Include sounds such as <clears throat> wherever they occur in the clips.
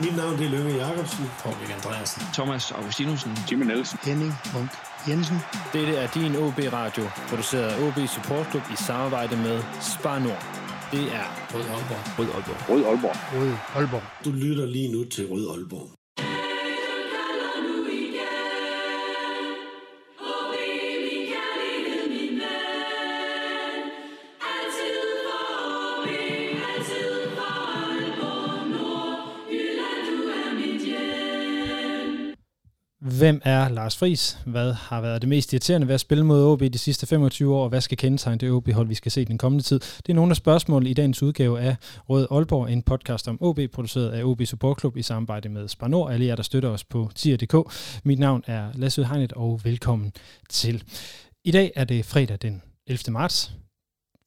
Mit navn det er Løve Jacobsen. Paul Andreasen. Thomas Augustinusen. Jimmy Nielsen. Henning Munk Jensen. Dette er din OB Radio, produceret af OB Support Club i samarbejde med Spar Nord. Det er Rød Aalborg. Rød Aalborg. Rød Aalborg. Rød Aalborg. Du lytter lige nu til Rød Aalborg. Hvem er Lars Friis? Hvad har været det mest irriterende ved at spille mod OB de sidste 25 år, og hvad skal kendetegne det OB-hold, vi skal se den kommende tid? Det er nogle af spørgsmål i dagens udgave af Rød Aalborg, en podcast om OB, produceret af OB Support Club i samarbejde med Spanor. Alle jer, der støtter os på tier.dk. Mit navn er Lasse Hegnet, og velkommen til. I dag er det fredag den 11. marts.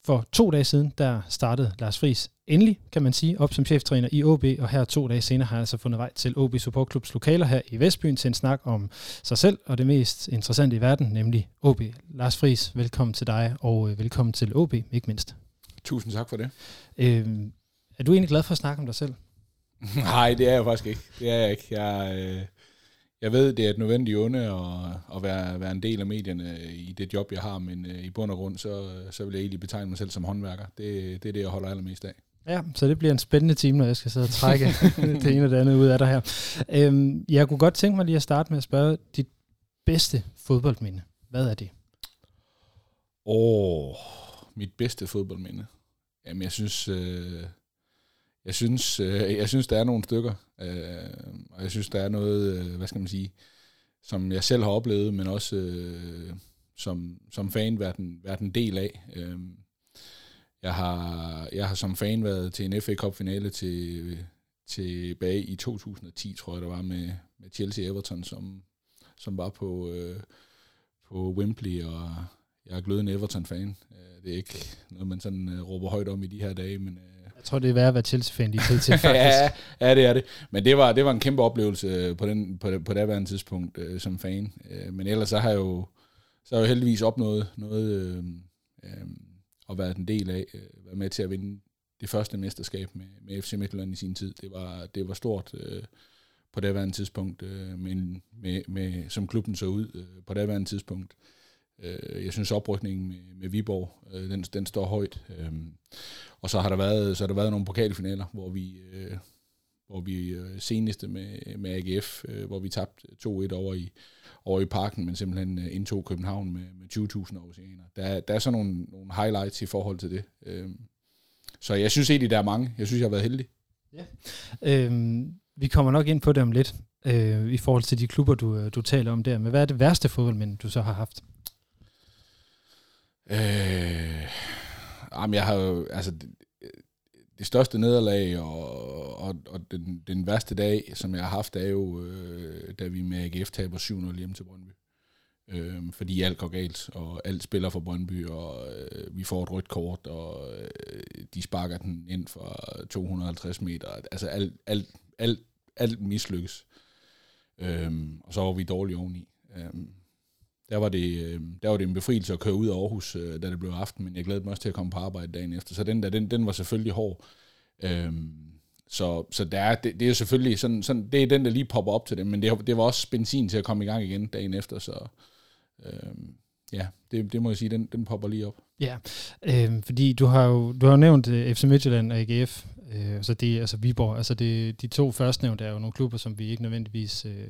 For to dage siden, der startede Lars Friis endelig, kan man sige, op som cheftræner i OB, og her to dage senere har jeg altså fundet vej til OB Support Clubs lokaler her i Vestbyen til en snak om sig selv og det mest interessante i verden, nemlig OB. Lars Friis, velkommen til dig, og øh, velkommen til OB, ikke mindst. Tusind tak for det. Øh, er du egentlig glad for at snakke om dig selv? <laughs> Nej, det er jeg faktisk ikke. Det er jeg ikke. Jeg, øh, jeg ved, det er et nødvendigt onde at, at være, være en del af medierne i det job, jeg har, men øh, i bund og grund, så, så vil jeg egentlig betegne mig selv som håndværker. Det, det er det, jeg holder allermest af. Ja, så det bliver en spændende time, når jeg skal sidde og trække <laughs> det ene og det andet ud af dig her. Øhm, jeg kunne godt tænke mig lige at starte med at spørge dit bedste fodboldminde. Hvad er det? Åh, oh, mit bedste fodboldminde. Jamen, jeg synes, øh, jeg synes, øh, jeg synes, der er nogle stykker, øh, og jeg synes, der er noget, øh, hvad skal man sige, som jeg selv har oplevet, men også øh, som, som fan været en, været en del af. Øh, jeg har, jeg har som fan været til en FA Cup finale til, tilbage i 2010, tror jeg, der var med, med Chelsea Everton, som, som var på, øh, på Wembley, og jeg er glødende Everton-fan. Øh, det er ikke noget, man sådan øh, råber højt om i de her dage, men... Øh, jeg tror, det er værd at være Chelsea-fan lige til, <laughs> faktisk. ja, ja, det er det. Men det var, det var en kæmpe oplevelse på, den, på, på her tidspunkt uh, som fan. Uh, men ellers så har jeg jo, så har jeg jo heldigvis opnået noget, uh, uh, og været en del af, uh, været med til at vinde det første mesterskab med, med FC Midtjylland i sin tid. Det var, det var stort uh, på her tidspunkt, uh, med, med, med, som klubben så ud uh, på her tidspunkt. Øh, Øh, jeg synes oprykningen med, med Viborg, øh, den, den står højt. Øh, og så har der været, så har der været nogle pokalfinaler, hvor vi, øh, hvor vi øh, seneste med, med AGF, øh, hvor vi tabte 2-1 over i, over i parken, men simpelthen øh, indtog København med, med 20.000 oceaner. Der, der er sådan nogle, nogle highlights i forhold til det. Øh, så jeg synes egentlig, der er mange. Jeg synes, jeg har været heldig. Ja. Øhm, vi kommer nok ind på det om lidt, øh, i forhold til de klubber, du, du taler om der. Men hvad er det værste fodboldmænd, du så har haft? Øh, jamen, jeg har jo, altså, det, det største nederlag og, og, og den, den værste dag, som jeg har haft, er jo, øh, da vi med AGF taber 7-0 hjem til Brøndby. Øh, fordi alt går galt, og alt spiller for Brøndby, og øh, vi får et rødt kort, og øh, de sparker den ind for 250 meter. Altså alt, alt, alt, alt mislykkes. Øh, og så var vi dårlige oveni. Øh, der var, det, øh, der var det en befrielse at køre ud af Aarhus, øh, da det blev aften, men jeg glædede mig også til at komme på arbejde dagen efter. Så den der, den, den var selvfølgelig hård. Øhm, så, så der er, det, det er selvfølgelig sådan, sådan, det er den, der lige popper op til dem, men det, det var også benzin til at komme i gang igen dagen efter, så øhm, ja, det, det må jeg sige, den, den popper lige op. Ja, øh, fordi du har jo du har nævnt øh, FC Midtjylland og AGF, øh, så det, altså Viborg, altså det, de to førstnævnte er jo nogle klubber, som vi ikke nødvendigvis øh,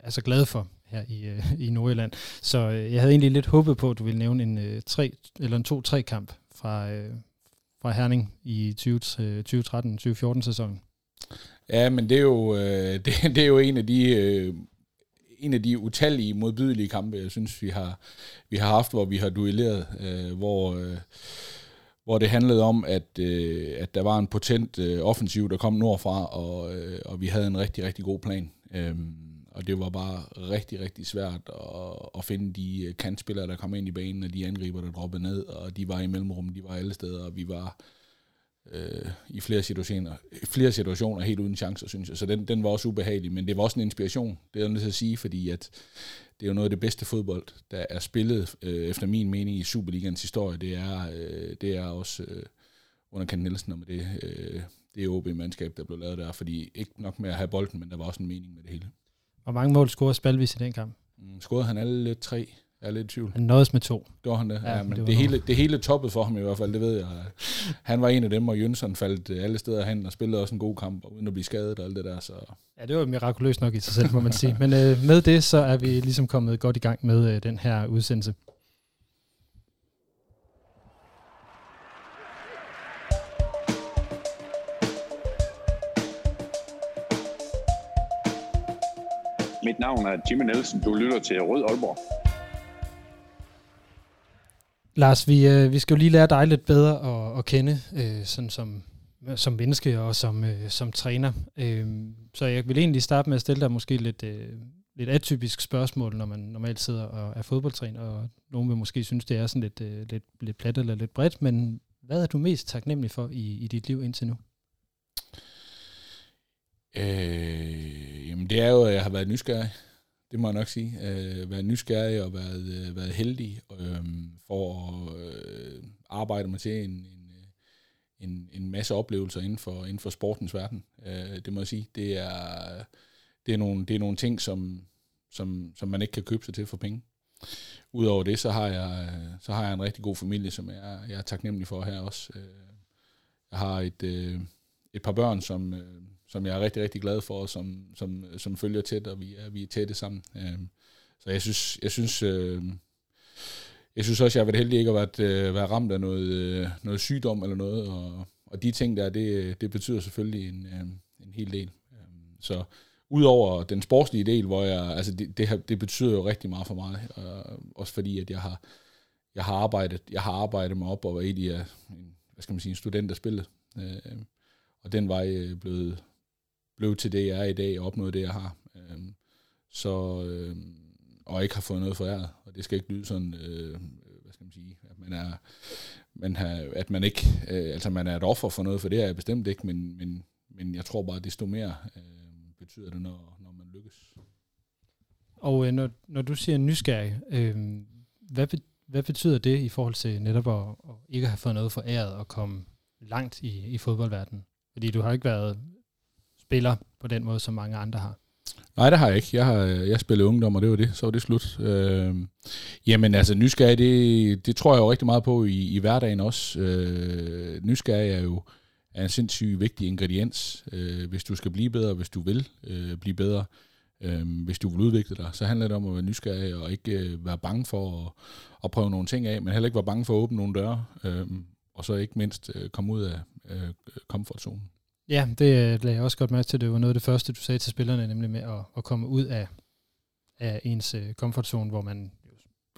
er så glade for her i, øh, i Nordjylland. Så øh, jeg havde egentlig lidt håbet på, at du ville nævne en, øh, tre, eller en 2-3 kamp fra, øh, fra Herning i 2013-2014 øh, sæsonen. Ja, men det er jo, øh, <laughs> det, det er jo en af de øh, en af de utallige modbydelige kampe, jeg synes, vi har, vi har haft, hvor vi har duelleret, øh, hvor, øh, hvor det handlede om, at, øh, at der var en potent øh, offensiv, der kom nordfra, og, øh, og vi havde en rigtig, rigtig god plan. Øh, og det var bare rigtig, rigtig svært at, at finde de øh, kantspillere, der kom ind i banen, og de angriber, der droppede ned, og de var i mellemrum, de var alle steder, og vi var øh, i flere situationer, flere situationer helt uden chancer, synes jeg. Så den, den var også ubehagelig, men det var også en inspiration, det er jeg nødt til at sige, fordi at det er jo noget af det bedste fodbold, der er spillet, øh, efter min mening, i Superligans historie. Det er, øh, det er også øh, under Kent Nielsen, og med det, øh, det OB-mandskab, der blev lavet der, fordi ikke nok med at have bolden, men der var også en mening med det hele. Hvor mange mål scorede Spalvis i den kamp? Mm, scorede han alle tre? Jeg er lidt i tvivl. Han nåede med to. Gjorde han det? Ja, Ja, men det det, hele, det hele toppede for ham i hvert fald, det ved jeg. Han var en af dem, og Jønsson faldt øh, alle steder hen og spillede også en god kamp, uden at blive skadet og alt det der. Så Ja, det var mirakuløst nok i sig selv, må man sige. Men øh, med det, så er vi ligesom kommet godt i gang med øh, den her udsendelse. Mit navn er Jimmy Nielsen. Du lytter til Rød Aalborg. Lars, vi, øh, vi skal jo lige lære dig lidt bedre at, at kende, øh, sådan som, som menneske og som, øh, som træner. Øh, så jeg vil egentlig starte med at stille dig måske lidt, øh, lidt atypisk spørgsmål, når man normalt sidder og er fodboldtræner, og nogen vil måske synes, det er sådan lidt, øh, lidt, lidt plat eller lidt bredt, men hvad er du mest taknemmelig for i, i dit liv indtil nu? Øh, jamen det er jo, at jeg har været nysgerrig. Det må jeg nok sige. Øh, været nysgerrig og været, øh, været heldig øh, for at øh, arbejde mig til en, en, øh, en, en masse oplevelser inden for, inden for sportens verden. Øh, det må jeg sige. Det er, det er, nogle, det er nogle ting, som, som, som man ikke kan købe sig til for penge. Udover det, så har jeg, så har jeg en rigtig god familie, som jeg, jeg er taknemmelig for her også. Øh, jeg har et, øh, et par børn, som, som jeg er rigtig, rigtig glad for, og som, som, som følger tæt, og vi er, vi er tætte sammen. Øh, så jeg synes, jeg synes, øh, jeg synes også, jeg har været heldig ikke at været, øh, været ramt af noget, øh, noget sygdom eller noget, og, og de ting der, det, det betyder selvfølgelig en, øh, en hel del. Øh, så udover den sportslige del, hvor jeg, altså det, det, det betyder jo rigtig meget for mig, og også fordi, at jeg har, jeg har arbejdet, jeg har arbejdet mig op og var øh, en, hvad skal man sige, en student, der spillede. Øh, og den vej øh, blevet, blev til det, jeg er i dag, og opnået det, jeg har. Øh, så, øh, og ikke har fået noget foræret. Og det skal ikke lyde sådan, øh, hvad skal man sige, at man er, man har, at man ikke, øh, altså man er et offer for noget, for det er jeg bestemt ikke, men, men, men jeg tror bare, at desto mere øh, betyder det, når, når man lykkes. Og øh, når, når du siger nysgerrig, øh, hvad, be, hvad betyder det i forhold til netop at, at ikke have fået noget foræret og komme langt i, i fodboldverdenen? Fordi du har ikke været spiller på den måde, som mange andre har. Nej, det har jeg ikke. Jeg har jeg spillede ungdom, og det var det. Så var det slut. Øh, jamen altså, nysgerrig, det, det tror jeg jo rigtig meget på i, i hverdagen også. Øh, nysgerrig er jo er en sindssygt vigtig ingrediens. Øh, hvis du skal blive bedre, hvis du vil øh, blive bedre, øh, hvis du vil udvikle dig, så handler det om at være nysgerrig og ikke øh, være bange for at, at prøve nogle ting af, men heller ikke være bange for at åbne nogle døre, øh, og så ikke mindst øh, komme ud af øh, komfortzonen. Ja, det øh, lagde jeg også godt mærke til. Det var noget af det første, du sagde til spillerne, nemlig med at, at komme ud af, af ens øh, komfortzone, hvor man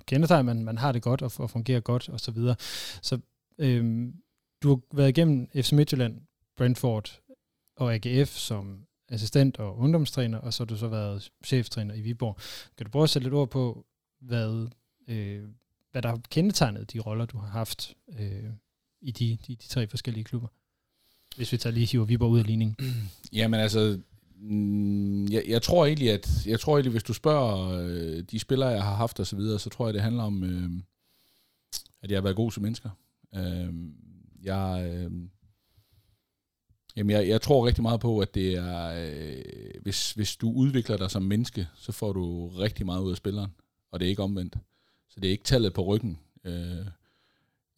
kender sig, man, man har det godt og, og fungerer godt og så videre. Så øhm, du har været igennem FC Midtjylland, Brentford og AGF som assistent og ungdomstræner, og så har du så været cheftræner i Viborg. Kan du prøve at sætte lidt ord på, hvad, øh, hvad der har kendetegnet de roller, du har haft øh, i de, de, de tre forskellige klubber? Hvis vi tager lige hiver Viborg ud af ligningen. <clears throat> Jamen altså, mm, jeg, jeg tror egentlig, at jeg tror egentlig, hvis du spørger øh, de spillere, jeg har haft og så videre, så tror jeg, det handler om, øh, at jeg har været god som mennesker. Øh, jeg, øh, jamen jeg, jeg tror rigtig meget på, at det er, øh, hvis, hvis du udvikler dig som menneske, så får du rigtig meget ud af spilleren, og det er ikke omvendt. Så det er ikke tallet på ryggen, øh,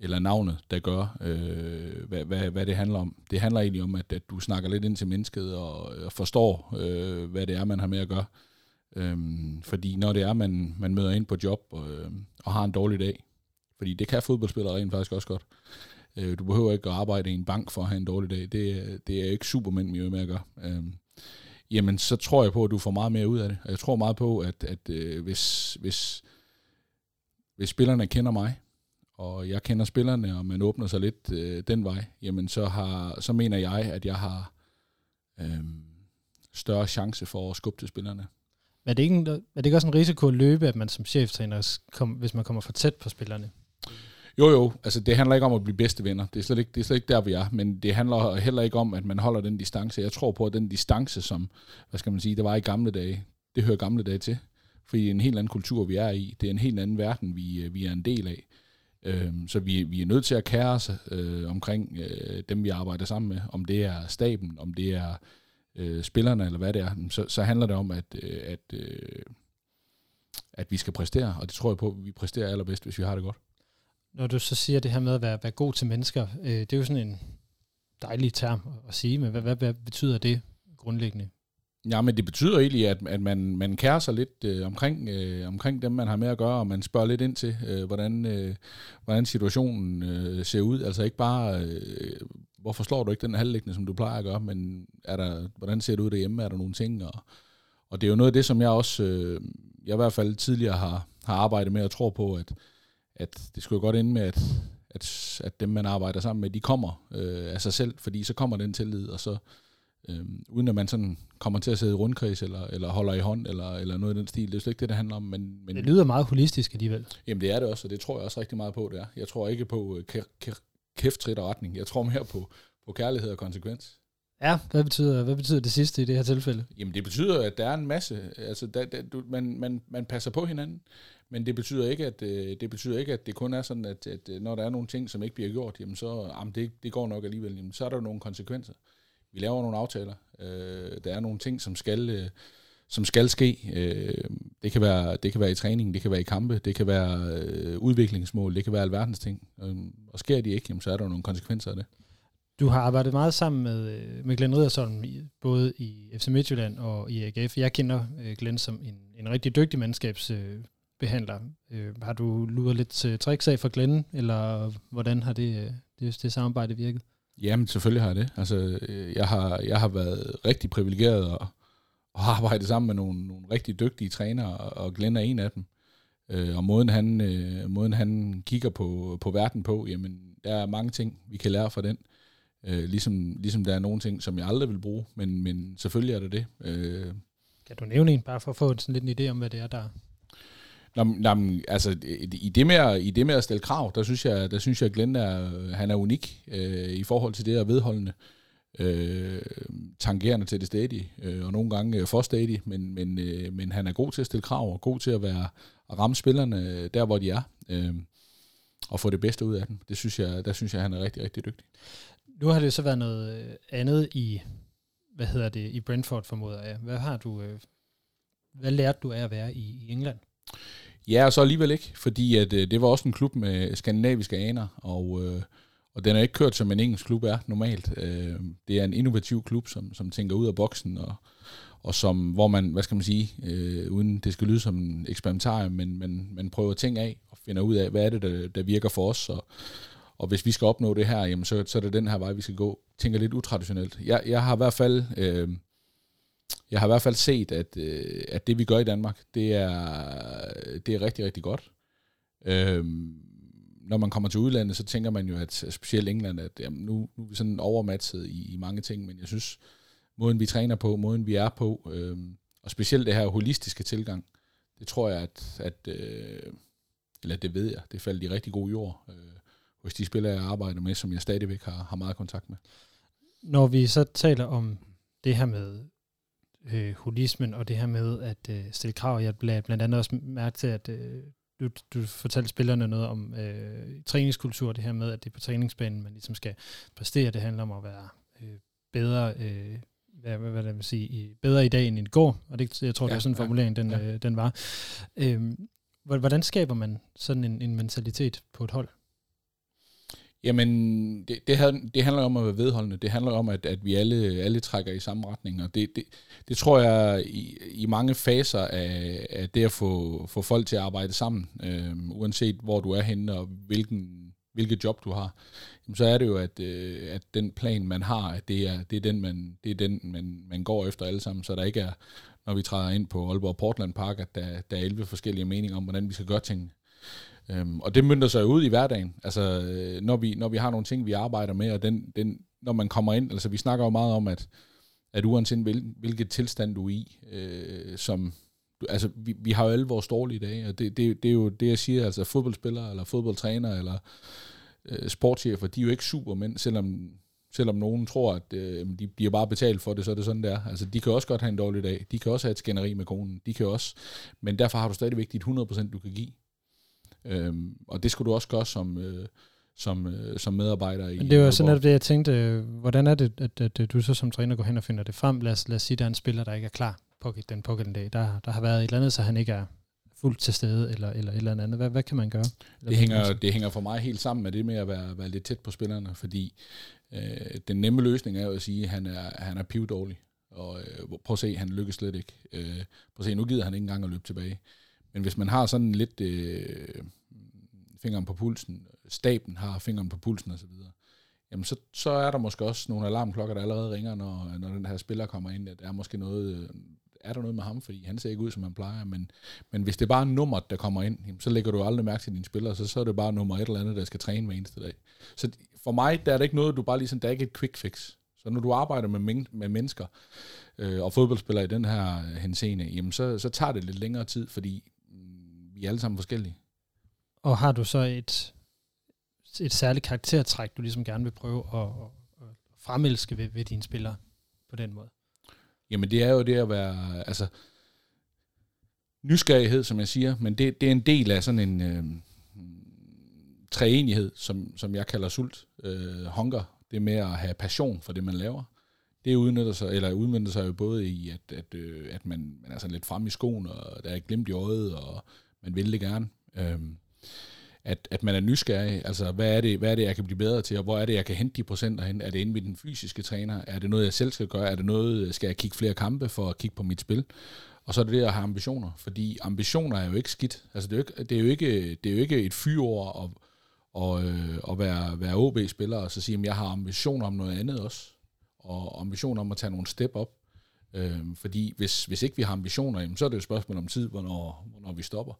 eller navnet, der gør, øh, hvad, hvad, hvad det handler om. Det handler egentlig om, at, at du snakker lidt ind til mennesket og, øh, og forstår, øh, hvad det er, man har med at gøre. Øhm, fordi når det er, man, man møder ind på job og, øh, og har en dårlig dag, fordi det kan fodboldspillere rent faktisk også godt. Øh, du behøver ikke at arbejde i en bank for at have en dårlig dag. Det, det er ikke supermænd, vi er med at gøre. Øhm, jamen, så tror jeg på, at du får meget mere ud af det. Og jeg tror meget på, at, at øh, hvis, hvis, hvis spillerne kender mig, og jeg kender spillerne, og man åbner sig lidt øh, den vej, jamen så, har, så mener jeg, at jeg har øh, større chance for at skubbe til spillerne. Er det, ikke en, er det ikke også en risiko at løbe, at man som cheftræner, kom, hvis man kommer for tæt på spillerne? Jo, jo, altså det handler ikke om at blive bedste venner. Det er, slet ikke, det er slet ikke der, vi er. Men det handler heller ikke om, at man holder den distance. Jeg tror på, at den distance, som, hvad skal man sige, der var i gamle dage, det hører gamle dage til. Fordi det er en helt anden kultur, vi er i. Det er en helt anden verden, vi, vi er en del af. Øh, så vi, vi er nødt til at kære os øh, omkring øh, dem, vi arbejder sammen med. Om det er staben, om det er øh, spillerne, eller hvad det er, så, så handler det om, at, øh, at, øh, at vi skal præstere, og det tror jeg på, at vi præsterer allerbedst, hvis vi har det godt. Når du så siger det her med at være, være god til mennesker, øh, det er jo sådan en dejlig term at sige, men hvad, hvad, hvad betyder det grundlæggende? Ja, men det betyder egentlig, at, at man, man kærer sig lidt øh, omkring, øh, omkring dem, man har med at gøre, og man spørger lidt ind til, øh, hvordan, øh, hvordan situationen øh, ser ud. Altså ikke bare, øh, hvorfor slår du ikke den halvlæggende, som du plejer at gøre, men er der, hvordan ser det ud derhjemme? Er der nogle ting? Og, og det er jo noget af det, som jeg også, øh, jeg i hvert fald tidligere har, har arbejdet med og tror på, at, at det skulle godt ende med, at, at, at dem, man arbejder sammen med, de kommer øh, af sig selv, fordi så kommer den tillid, og så Øhm, uden at man sådan kommer til at sidde i rundkreds, eller, eller holder i hånd, eller, eller noget i den stil. Det er slet ikke det, det handler om. Men, men, det lyder meget holistisk alligevel. Jamen det er det også, og det tror jeg også rigtig meget på, det er. Jeg tror ikke på kæft, og retning. Jeg tror mere på, på kærlighed og konsekvens. Ja, hvad betyder, hvad betyder det sidste i det her tilfælde? Jamen det betyder, at der er en masse, altså der, der, du, man, man, man passer på hinanden, men det betyder ikke, at øh, det betyder ikke, at det kun er sådan, at, at når der er nogle ting, som ikke bliver gjort, jamen så, jamen det, det går nok alligevel, jamen så er der nogle konsekvenser vi laver nogle aftaler. Øh, der er nogle ting, som skal, øh, som skal ske. Øh, det, kan være, det kan være i træning, det kan være i kampe, det kan være øh, udviklingsmål, det kan være alverdens ting. Øh, og sker de ikke, jamen, så er der nogle konsekvenser af det. Du har arbejdet meget sammen med, øh, med Glenn Riddersholm, både i FC Midtjylland og i AGF. Jeg kender øh, Glenn som en, en rigtig dygtig mandskabsbehandler. Øh, har du luret lidt øh, tricks af for Glenn, eller hvordan har det, øh, det, det samarbejde virket? Jamen, selvfølgelig har jeg det. Altså, øh, jeg har, jeg har været rigtig privilegeret og, og har arbejdet sammen med nogle, nogle rigtig dygtige trænere, og Glenn er en af dem. Øh, og måden han, øh, måden han kigger på, på verden på, jamen, der er mange ting, vi kan lære fra den. Øh, ligesom, ligesom der er nogle ting, som jeg aldrig vil bruge, men, men selvfølgelig er det det. Øh, kan du nævne en, bare for at få sådan lidt en idé om, hvad det er, der, Nå, nå, altså, i det, med at, i det med at stille krav, der synes jeg, der synes jeg at Glenn er, han er unik øh, i forhold til det at vedholdende. Øh, tangerende til det stadige, øh, og nogle gange øh, for stadig, men, men, øh, men han er god til at stille krav, og god til at være at ramme spillerne øh, der, hvor de er, øh, og få det bedste ud af dem. Det synes jeg, der synes jeg, han er rigtig, rigtig dygtig. Nu har det så været noget øh, andet i, hvad hedder det, i Brentford, formoder jeg. Hvad har du, øh, hvad lærte du af at være i, i England? Ja, og så alligevel ikke, fordi at, øh, det var også en klub med skandinaviske aner, og, øh, og den er ikke kørt, som en engelsk klub er normalt. Øh, det er en innovativ klub, som, som tænker ud af boksen, og, og som, hvor man, hvad skal man sige, øh, uden det skal lyde som en eksperimentarium, men man, man prøver ting af, og finder ud af, hvad er det, der, der virker for os, og, og hvis vi skal opnå det her, jamen så, så er det den her vej, vi skal gå. Tænker lidt utraditionelt. Jeg, jeg har i hvert fald... Øh, jeg har i hvert fald set, at, øh, at det vi gør i Danmark, det er, det er rigtig, rigtig godt. Øhm, når man kommer til udlandet, så tænker man jo, at specielt England, at jamen, nu, nu er vi sådan overmatchet i, i mange ting, men jeg synes, måden vi træner på, måden vi er på, øhm, og specielt det her holistiske tilgang, det tror jeg, at, at øh, eller det ved jeg, det faldt i rigtig god jord øh, hos de spillere, jeg arbejder med, som jeg stadigvæk har, har meget kontakt med. Når vi så taler om det her med øh, holismen og det her med at øh, stille krav. Jeg blandt, blandt andet også mærke til, at øh, du, du fortalte spillerne noget om øh, træningskultur, det her med, at det er på træningsbanen, man ligesom skal præstere. Det handler om at være øh, bedre, øh, hvad, hvad, hvad vil sige, i, bedre i dag end i går, og det, jeg tror, ja, det er sådan en formulering, den, ja. øh, den var. Øh, hvordan skaber man sådan en, en mentalitet på et hold? Jamen, det, det, havde, det handler om at være vedholdende. Det handler om, at, at vi alle, alle trækker i samme retning. Og det, det, det tror jeg i, i mange faser af, af det at få, få folk til at arbejde sammen, øh, uanset hvor du er henne og hvilken, hvilket job du har, jamen, så er det jo, at, øh, at den plan, man har, at det er, det er den, man, det er den man, man går efter alle sammen, så der ikke er, når vi træder ind på Aalborg Portland Park, at der, der er 11 forskellige meninger om, hvordan vi skal gøre tingene. Øhm, og det mynder sig ud i hverdagen. Altså, øh, når vi, når vi har nogle ting, vi arbejder med, og den, den, når man kommer ind, altså vi snakker jo meget om, at, at uanset hvil, hvilket tilstand du er i, øh, som, altså vi, vi har jo alle vores dårlige dage, og det, det, det er jo det, jeg siger, altså fodboldspillere, eller fodboldtræner, eller øh, sportschefer, de er jo ikke supermænd, selvom, selvom nogen tror, at øh, de bliver bare betalt for det, så er det sådan, der. Altså, de kan også godt have en dårlig dag. De kan også have et skænderi med konen. De kan også. Men derfor har du stadigvæk dit 100%, du kan give. Øhm, og det skulle du også gøre som, øh, som, øh, som medarbejder i Men det var sådan netop det, jeg tænkte. Hvordan er det, at, at, at du så som træner går hen og finder det frem? Lad os, lad os sige, at der er en spiller, der ikke er klar på den pågældende dag. Der, der har været et eller andet, så han ikke er fuldt til stede, eller, eller et eller andet. Hvad, hvad kan man gøre? Eller Det hænger, det hænger for mig helt sammen med det med at være, være lidt tæt på spillerne, fordi øh, den nemme løsning er jo at sige, at han er, han er pivdårlig. Og øh, prøv at se, han lykkes slet ikke. Øh, prøv at se, nu gider han ikke engang at løbe tilbage. Men hvis man har sådan lidt øh, fingeren på pulsen, staben har fingeren på pulsen osv., jamen så, så er der måske også nogle alarmklokker, der allerede ringer, når, når den her spiller kommer ind, at der er måske noget, øh, er der noget med ham, fordi han ser ikke ud, som han plejer, men, men hvis det er bare nummer, der kommer ind, jamen, så lægger du aldrig mærke til dine spillere, så, så er det bare nummer et eller andet, der skal træne hver eneste dag. Så for mig, der er det ikke noget, du bare lige der er ikke et quick fix. Så når du arbejder med, men, med mennesker øh, og fodboldspillere i den her øh, henseende, jamen så, så tager det lidt længere tid, fordi vi er alle sammen forskellige. Og har du så et, et særligt karaktertræk, du ligesom gerne vil prøve at, at, fremelske ved, ved dine spillere på den måde? Jamen det er jo det at være, altså, nysgerrighed, som jeg siger, men det, det er en del af sådan en øh, træenighed, som, som jeg kalder sult, øh, hunger, det med at have passion for det, man laver. Det udnytter sig, eller udmyndter sig jo både i, at, at, øh, at man, man er sådan lidt frem i skoen, og der er et glimt i øjet, og man vil det gerne. Øhm, at, at man er nysgerrig, altså hvad er, det, hvad er det, jeg kan blive bedre til, og hvor er det, jeg kan hente de procenter hen? Er det inde ved den fysiske træner? Er det noget, jeg selv skal gøre? Er det noget, skal jeg kigge flere kampe for at kigge på mit spil? Og så er det det at have ambitioner, fordi ambitioner er jo ikke skidt. Altså det er jo ikke, det er jo ikke, det er jo ikke et fyreord at, og, øh, at være, være OB-spiller og så sige, at jeg har ambitioner om noget andet også, og ambitioner om at tage nogle step op. Øh, fordi hvis, hvis ikke vi har ambitioner, jamen, så er det jo et spørgsmål om tid, hvornår, hvornår vi stopper.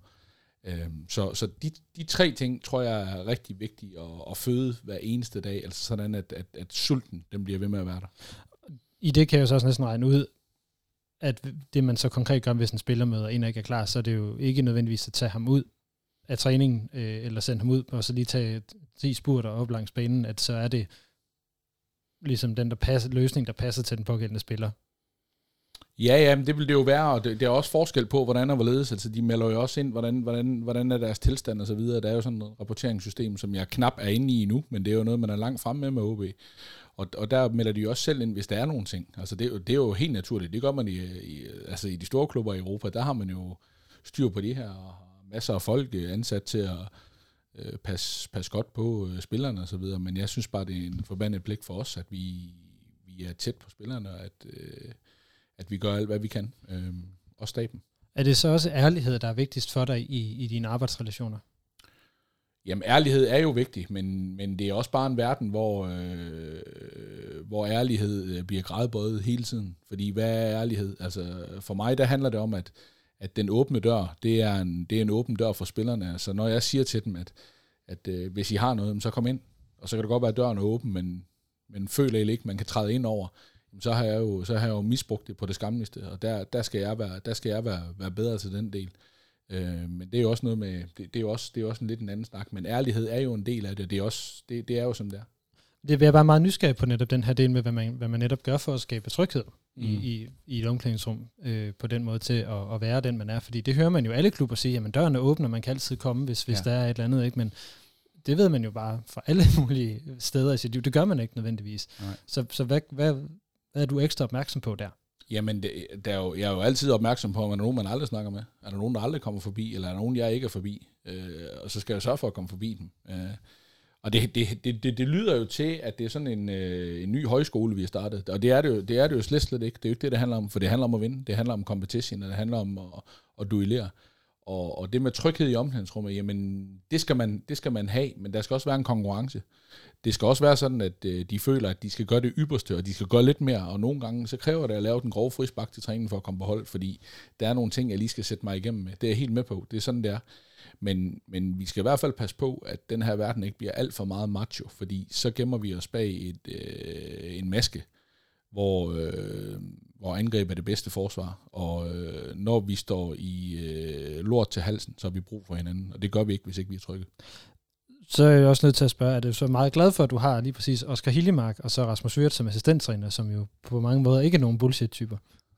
Øh, så så de, de tre ting, tror jeg er rigtig vigtige at, at føde hver eneste dag, altså sådan, at, at, at sulten, den bliver ved med at være der. I det kan jeg jo så også næsten regne ud, at det man så konkret gør, hvis en spiller møder en, der ikke er klar, så er det jo ikke nødvendigvis at tage ham ud af træningen, øh, eller sende ham ud, og så lige tage 10 spurter op langs banen, at så er det ligesom den der passer, løsning, der passer til den pågældende spiller. Ja, ja, men det vil det jo være, og det, det er også forskel på, hvordan og hvorledes. Altså, de melder jo også ind, hvordan, hvordan, hvordan er deres tilstand og så videre. Der er jo sådan et rapporteringssystem, som jeg knap er inde i nu, men det er jo noget, man er langt fremme med med OB. Og, og der melder de jo også selv ind, hvis der er nogle ting. Altså, det, er det er jo helt naturligt. Det gør man i, i, altså, i de store klubber i Europa. Der har man jo styr på det her, og masser af folk øh, ansat til at øh, passe, passe godt på øh, spillerne og så videre. Men jeg synes bare, det er en forbandet blik for os, at vi, vi er tæt på spillerne, og at, øh, at vi gør alt, hvad vi kan. Øh, og staben. Er det så også ærlighed, der er vigtigst for dig i, i dine arbejdsrelationer? Jamen, ærlighed er jo vigtig, men, men det er også bare en verden, hvor, øh, hvor ærlighed øh, bliver gradbøjet hele tiden. Fordi hvad er ærlighed? Altså, for mig, der handler det om, at, at den åbne dør, det er, en, det er en åben dør for spillerne. Altså, når jeg siger til dem, at, at øh, hvis I har noget, så kom ind. Og så kan det godt være, at døren er åben, men, men føler I ikke, man kan træde ind over. Så har jeg jo, så har jeg jo misbrugt det på det skamligste, og der, der skal jeg, være, der skal jeg være, være bedre til den del. Øh, men det er jo også noget med, det, det, er jo også, det er også en lidt en anden snak, men ærlighed er jo en del af det, det er, også, det, det er jo som det er. Det vil jeg bare meget nysgerrig på netop den her del med, hvad man, hvad man netop gør for at skabe tryghed mm. i, i, i et omklædningsrum øh, på den måde til at, at være den, man er. Fordi det hører man jo alle klubber sige, jamen døren er åben, og man kan altid komme, hvis, hvis Ja. der er et eller andet. Ikke? Men det ved man jo bare fra alle <laughs> mulige steder i sit liv. Det gør man ikke nødvendigvis. Nej. Så, så hvad, hvad, hvad er du ekstra opmærksom på der? Jamen, det, der er jo, jeg er jo altid opmærksom på, om der er nogen, man aldrig snakker med. Er der nogen, der aldrig kommer forbi, eller er der nogen, jeg ikke er forbi? Øh, og så skal jeg sørge for at komme forbi dem. Øh, og det, det, det, det, det lyder jo til, at det er sådan en, øh, en ny højskole, vi har startet. Og det er det, jo, det er det jo slet, slet ikke. Det er jo ikke det, det handler om, for det handler om at vinde. Det handler om competition, og det handler om at, at duellere. Og, og det med tryghed i omklædningsrummet, jamen, det skal, man, det skal man have, men der skal også være en konkurrence. Det skal også være sådan, at øh, de føler, at de skal gøre det ypperste, og de skal gøre lidt mere, og nogle gange så kræver det at lave den grove frisbak til træningen for at komme på hold, fordi der er nogle ting, jeg lige skal sætte mig igennem med. Det er jeg helt med på. Det er sådan, det er. Men, men vi skal i hvert fald passe på, at den her verden ikke bliver alt for meget macho, fordi så gemmer vi os bag et, øh, en maske, hvor, øh, hvor angreb er det bedste forsvar. Og øh, når vi står i øh, lort til halsen, så har vi brug for hinanden. Og det gør vi ikke, hvis ikke vi er trygge. Så er jeg også nødt til at spørge, er du så meget glad for, at du har lige præcis Oscar Hillemark og så Rasmus Wirth som assistenttræner, som jo på mange måder ikke er nogen bullshit-typer?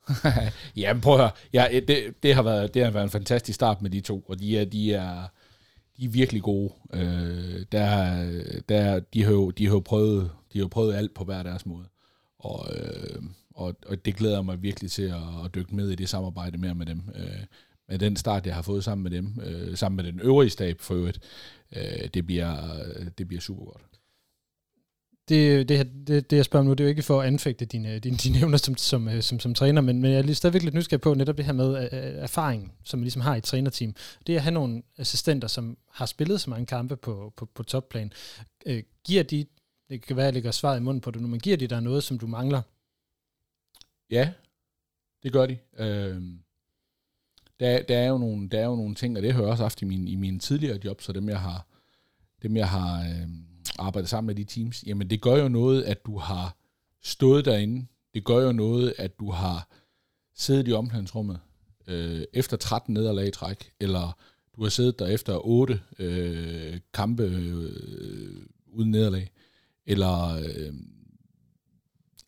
<laughs> Jamen prøv at høre. Ja, det, det, har været, det har været en fantastisk start med de to, og de er, de er, de er virkelig gode. Øh, der, der, de, har jo, de, har jo prøvet, de har jo prøvet alt på hver deres måde. Og, øh, og, og det glæder mig virkelig til at, at dykke med i det samarbejde mere med dem. Øh, med den start, jeg har fået sammen med dem, øh, sammen med den øvrige stab for øvrigt, øh, det, bliver, det bliver super godt. Det, det, det, det, jeg spørger om nu, det er jo ikke for at anfægte dine, <laughs> dine, dine evner som, som, som, som træner, men, men jeg er lige stadigvæk lidt nysgerrig på netop det her med uh, erfaring, som man ligesom har i et trænerteam. Det at have nogle assistenter, som har spillet så mange kampe på, på, på topplan, uh, giver de, det kan være, at jeg lægger svaret i munden på det nu, men giver de dig noget, som du mangler? Ja, det gør de. Øh, der, der, er jo nogle, der er jo nogle ting, og det har jeg også haft i, min, i mine tidligere job, så dem jeg har, dem jeg har øh, arbejdet sammen med de teams, jamen det gør jo noget, at du har stået derinde. Det gør jo noget, at du har siddet i omklædningsrummet øh, efter 13 nederlag i træk, eller du har siddet der efter 8 øh, kampe øh, uden nederlag, eller øh,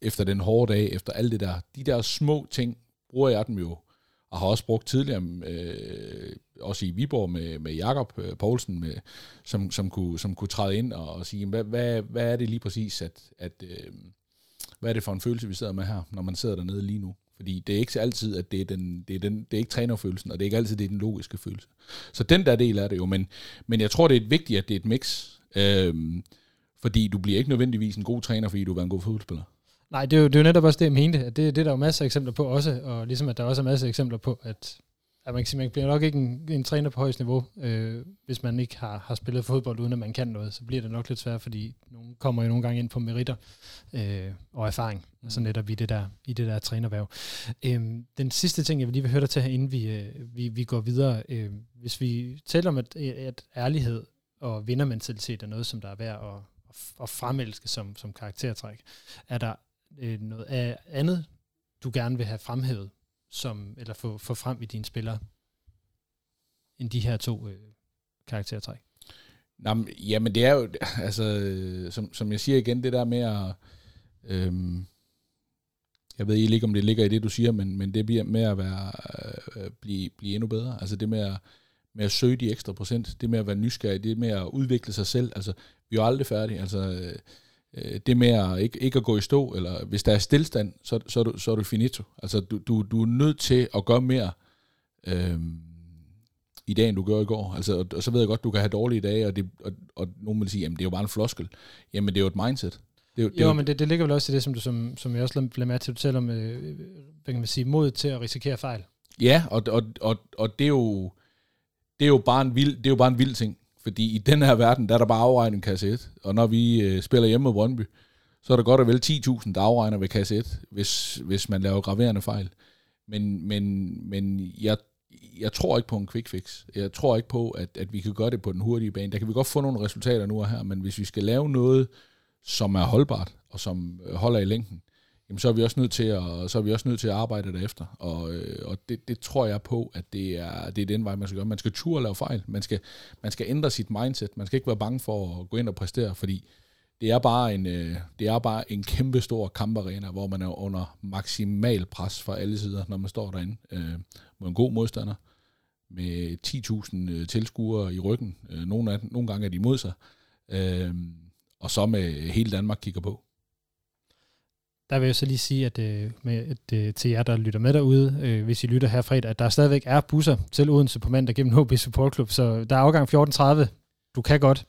efter den hårde dag, efter alt det der. De der små ting bruger jeg dem jo og har også brugt tidligere, øh, også i Viborg med, med Jakob øh, Poulsen, med, som, som, kunne, som kunne træde ind og, og sige, hvad, hvad, hvad er det lige præcis, at, at øh, hvad er det for en følelse, vi sidder med her, når man sidder dernede lige nu? Fordi det er ikke altid, at det er, den, det er, den, det er ikke trænerfølelsen, og det er ikke altid, det er den logiske følelse. Så den der del er det jo, men, men jeg tror, det er vigtigt, at det er et mix. Øh, fordi du bliver ikke nødvendigvis en god træner, fordi du er en god fodboldspiller. Nej, det er, jo, det er jo netop også det, jeg mente. At det, det er der jo masser af eksempler på også, og ligesom at der også er masser af eksempler på, at, at man kan sige, man bliver nok ikke en, en træner på højst niveau, øh, hvis man ikke har, har spillet fodbold, uden at man kan noget, så bliver det nok lidt svært, fordi nogen kommer jo nogle gange ind på meritter øh, og erfaring, mm. altså netop i det der, i det der trænerværv. Øh, den sidste ting, jeg vil lige vil høre dig til her, inden vi, øh, vi, vi går videre, øh, hvis vi taler om, at, at ærlighed og vindermentalitet er noget, som der er værd at, at fremelske som, som karaktertræk, er der øh, noget af andet, du gerne vil have fremhævet, som, eller få, få frem i dine spillere, end de her to øh, karaktertræk? Nå, jamen det er jo, altså, som, som jeg siger igen, det der med at, øhm, jeg ved ikke, om det ligger i det, du siger, men, men det bliver med at være, øh, blive, blive endnu bedre. Altså det med at, med at søge de ekstra procent, det med at være nysgerrig, det med at udvikle sig selv. Altså, vi er jo aldrig færdige. Altså, øh, øh, det med at ikke, ikke at gå i stå, eller hvis der er stillstand, så, så, er, du, så er du finito. Altså, du, du, du er nødt til at gøre mere øh, i dag, end du gør i går. Altså, og, og så ved jeg godt, du kan have dårlige dage, og, det, og, og nogen vil sige, jamen det er jo bare en floskel. Jamen det er jo et mindset. Det jo, det jo, jo, men det, det ligger vel også i det, som, du, som, som jeg også lader med til, at du om, øh, hvad kan man sige, mod til at risikere fejl. Ja, og, og, og, og det er jo det er jo bare en vild, det er jo bare en vild ting. Fordi i den her verden, der er der bare afregning kasse 1. Og når vi øh, spiller hjemme mod Brøndby, så er der godt og vel 10.000, der afregner ved kasse 1, hvis, hvis man laver graverende fejl. Men, men, men jeg, jeg tror ikke på en quick fix. Jeg tror ikke på, at, at vi kan gøre det på den hurtige bane. Der kan vi godt få nogle resultater nu og her, men hvis vi skal lave noget, som er holdbart, og som holder i længden, jamen så er vi også nødt til at, så er vi også nødt til at arbejde derefter. Og, øh, og det, det, tror jeg på, at det er, det er den vej, man skal gøre. Man skal turde lave fejl. Man skal, man skal ændre sit mindset. Man skal ikke være bange for at gå ind og præstere, fordi det er bare en, øh, det er bare en kæmpe stor kamparena, hvor man er under maksimal pres fra alle sider, når man står derinde øh, mod en god modstander med 10.000 øh, tilskuere i ryggen. Nogle, af, nogle gange er de imod sig. Øh, og så med hele Danmark kigger på der vil jeg så lige sige, at, øh, med, at øh, til jer, der lytter med derude, øh, hvis I lytter her fredag, at der stadigvæk er busser til Odense på mandag gennem HB Support Club, så der er afgang 14.30. Du kan godt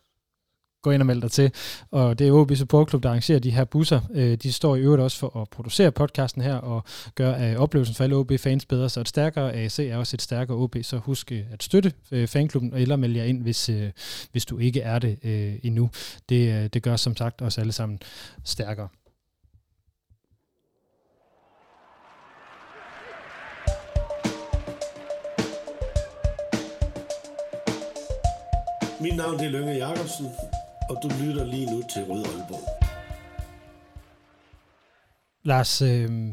gå ind og melde dig til. Og det er OB Support Club, der arrangerer de her busser. Øh, de står i øvrigt også for at producere podcasten her og gøre øh, oplevelsen for alle OB-fans bedre. Så et stærkere AC er også et stærkere OB, så husk øh, at støtte øh, fanklubben, eller melde jer ind, hvis, øh, hvis du ikke er det øh, endnu. Det, det gør som sagt os alle sammen stærkere. Mit navn er Lønge Jacobsen, og du lytter lige nu til Rød Aalborg. Lars, øh,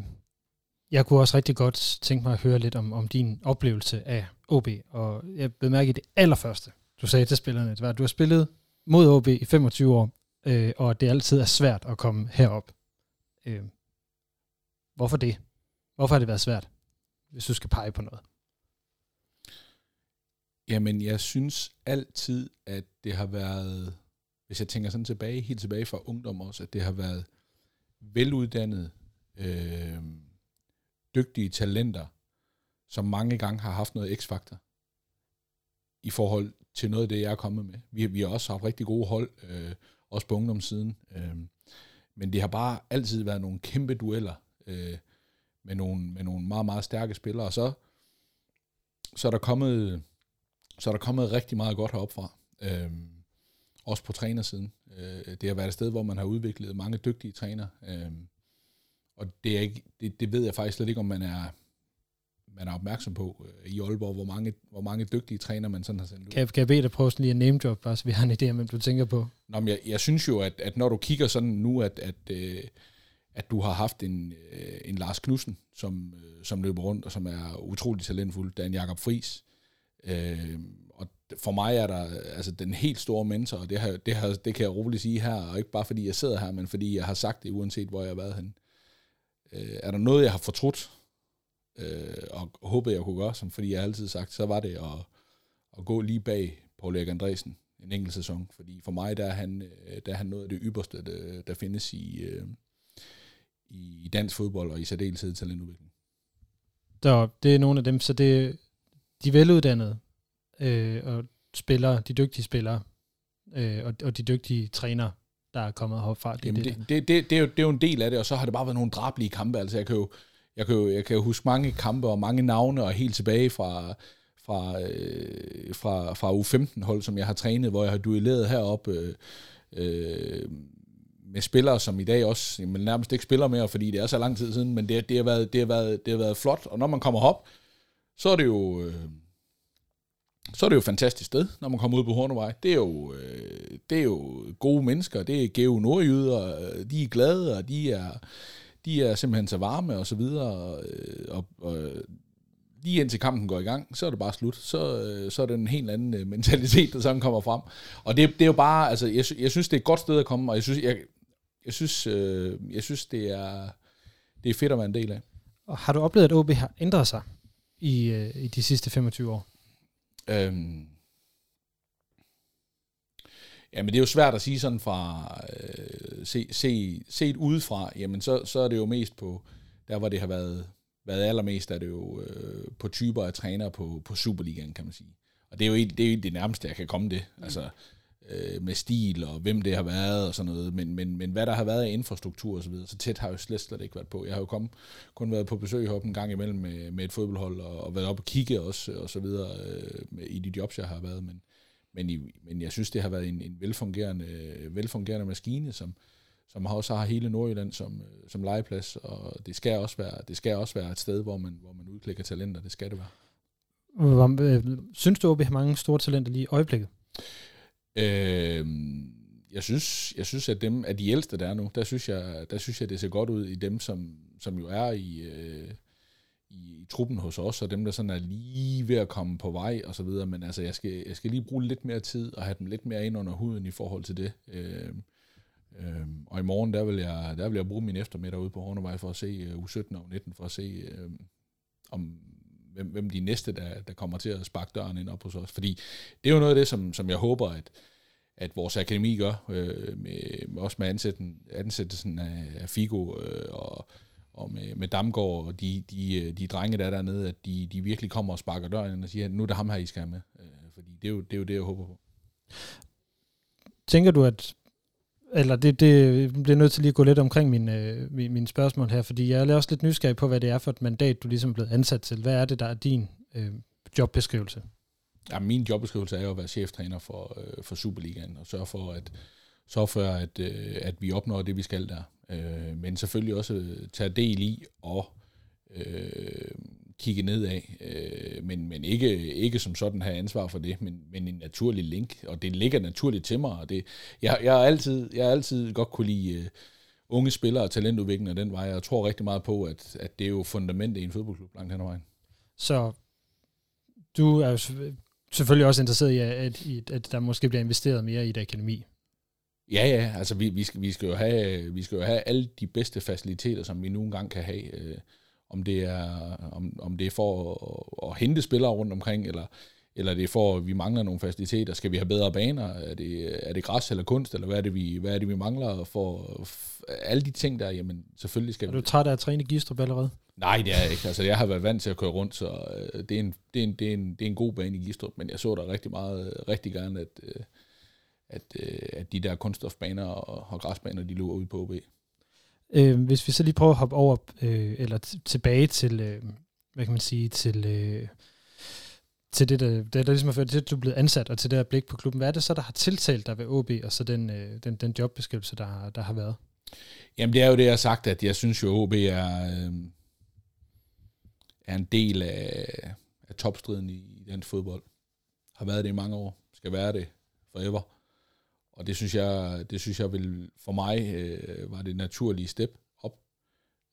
jeg kunne også rigtig godt tænke mig at høre lidt om, om din oplevelse af OB, og jeg bemærker det allerførste, du sagde til spillerne, det var, at du har spillet mod OB i 25 år, øh, og det altid er svært at komme herop. Øh, hvorfor det? Hvorfor har det været svært, hvis du skal pege på noget? Jamen, jeg synes altid, at det har været, hvis jeg tænker sådan tilbage, helt tilbage fra ungdom også, at det har været veluddannet, øh, dygtige talenter, som mange gange har haft noget x-faktor i forhold til noget af det, jeg er kommet med. Vi, vi har også haft rigtig gode hold, øh, også på ungdomssiden. Øh, men det har bare altid været nogle kæmpe dueller øh, med, nogle, med nogle meget, meget stærke spillere. Og så, så er der kommet så er der kommet rigtig meget godt herop fra. Øh, også på trænersiden. Øh, det har været et sted, hvor man har udviklet mange dygtige træner. Øh, og det, er ikke, det, det ved jeg faktisk slet ikke, om man er, man er opmærksom på øh, i Aalborg, hvor mange, hvor mange dygtige træner man sådan har sendt ud. Kan, kan jeg bede dig prøve sådan lige at name drop, bare så vi har en idé om, hvem du tænker på? Nå, men jeg, jeg synes jo, at, at når du kigger sådan nu, at, at, øh, at du har haft en, øh, en Lars Knudsen, som, øh, som løber rundt, og som er utrolig talentfuld, der er en Jakob Friis, øh, og for mig er der altså den helt store mentor, og det, har, det, har, det kan jeg roligt sige her, og ikke bare fordi jeg sidder her, men fordi jeg har sagt det, uanset hvor jeg har været hen. Øh, er der noget, jeg har fortrudt, øh, og håbet, jeg kunne gøre, som fordi jeg har altid sagt, så var det at, at gå lige bag Paul Erik Andresen en enkelt sæson. Fordi for mig, der er han, øh, der er han noget af det ypperste, der, der findes i, øh, i dansk fodbold, og i særdeleshed talentudvikling. Så det er nogle af dem, så det de veluddannede øh, og spillere, de dygtige spillere, øh, og, og de dygtige trænere, der er kommet herfra. Det, Jamen det, det, det, det, er jo, det er jo en del af det, og så har det bare været nogle drablige kampe. Altså jeg kan jo, jeg kan jo, jeg kan jo huske mange kampe og mange navne, og helt tilbage fra, fra, øh, fra, fra U15-hold, som jeg har trænet, hvor jeg har duelleret heroppe øh, øh, med spillere, som i dag også jamen, nærmest ikke spiller mere, fordi det er så lang tid siden, men det, det, har, været, det, har, været, det har været flot, og når man kommer op, så er det jo... Øh, så er det jo et fantastisk sted, når man kommer ud på Hornevej. Det er jo, øh, det er jo gode mennesker, det er geo nordjyder, øh, de er glade, og de er, de er simpelthen så varme og så videre, og, og, og lige indtil kampen går i gang, så er det bare slut. Så, øh, så er det en helt anden øh, mentalitet, der sådan kommer frem. Og det, det er jo bare, altså, jeg, jeg synes, det er et godt sted at komme, og jeg synes, jeg, jeg synes, øh, jeg synes det, er, det er fedt at være en del af. Og har du oplevet, at OB har ændret sig i, øh, i de sidste 25 år? Øhm, Jamen det er jo svært at sige sådan fra, øh, se, se, set udefra, jamen så, så er det jo mest på, der hvor det har været, været allermest, er det jo øh, på typer af trænere på, på Superligaen, kan man sige. Og det er jo det, er det nærmeste, jeg kan komme det. Mm. Altså, øh, med stil og hvem det har været og sådan noget, men, men, men hvad der har været af infrastruktur og så videre, så tæt har jeg jo slet, slet ikke været på. Jeg har jo kommet, kun været på besøg heroppe en gang imellem med, med et fodboldhold og, og været op og kigge også og så videre øh, med, i de jobs, jeg har været, men, men, i, men jeg synes, det har været en, en velfungerende, velfungerende maskine, som, som også har hele Nordjylland som, øh, som legeplads, og det skal også være, det skal også være et sted, hvor man, hvor man udklikker talenter, det skal det være. Øh, synes du, at vi har mange store talenter lige i øjeblikket? Øh, jeg synes, jeg synes, at dem af de ældste, der er nu, der synes jeg, der synes jeg det ser godt ud i dem, som, som jo er i, øh, i, i truppen hos os, og dem, der sådan er lige ved at komme på vej og så videre, men altså, jeg skal, jeg skal lige bruge lidt mere tid og have dem lidt mere ind under huden i forhold til det. Øh, øh, og i morgen, der vil, jeg, der vil jeg bruge min eftermiddag ude på Hornevej for at se øh, uh, U17 og U19, for at se, øh, om, hvem, hvem de næste, der, der kommer til at sparke døren ind op hos os. Fordi det er jo noget af det, som, som jeg håber, at, at vores akademi gør, øh, med, også med ansætten, ansættelsen af, af Figo øh, og, og med, med Damgaard og de, de, øh, de drenge, der er dernede, at de, de virkelig kommer og sparker døren ind og siger, at nu er det ham her, I skal have med. Øh, fordi det er, jo, det er jo det, jeg håber på. Tænker du, at eller det, det bliver nødt til lige at gå lidt omkring mine, øh, mine spørgsmål her, fordi jeg er også lidt nysgerrig på, hvad det er for et mandat, du ligesom er blevet ansat til. Hvad er det, der er din øh, jobbeskrivelse? Ja, min jobbeskrivelse er jo at være cheftræner for, øh, for Superligaen, og sørge for, at, sørge for at, øh, at vi opnår det, vi skal der. Øh, men selvfølgelig også øh, tage del i og øh, kigge nedad, øh, men, men ikke, ikke som sådan have ansvar for det, men, men en naturlig link, og det ligger naturligt til mig, og det, jeg, jeg, har altid, jeg har altid godt kunne lide uh, unge spillere og talentudvikling af den vej, jeg tror rigtig meget på, at, at det er jo fundamentet i en fodboldklub langt hen ad vejen. Så du er jo selvfølgelig også interesseret i, at, at der måske bliver investeret mere i et akademi. Ja, ja, altså vi, vi, skal, vi, skal jo have, vi skal jo have alle de bedste faciliteter, som vi nogle gange kan have. Øh, om det er, om, om det er for at, at hente spillere rundt omkring, eller, eller det er for, at vi mangler nogle faciliteter. Skal vi have bedre baner? Er det, er det græs eller kunst, eller hvad er det, vi, hvad er det, vi mangler? For, alle de ting der, jamen selvfølgelig skal Er vi... du træt af at træne i Gistrup allerede? Nej, det er jeg ikke. Altså, jeg har været vant til at køre rundt, så øh, det, er en, det, er en, det, er en, det er en god bane i Gistrup, men jeg så der rigtig meget, rigtig gerne, at, øh, at, øh, at de der kunststofbaner og, og græsbaner, de lå ude på OB. Øh, hvis vi så lige prøver at hoppe over, øh, eller t- tilbage til, øh, hvad kan man sige, til, øh, til det, der, det, der ligesom har ført til, at du er blevet ansat, og til det her blik på klubben. Hvad er det så, der har tiltalt dig ved OB, og så den, øh, den, den jobbeskrivelse, der, har- der har været? Jamen, det er jo det, jeg har sagt, at jeg synes jo, OB er, øh, er en del af, af topstriden i, i dansk fodbold. Har været det i mange år. Skal være det forever. Og det synes jeg, det synes jeg vil, for mig øh, var det naturlige step op.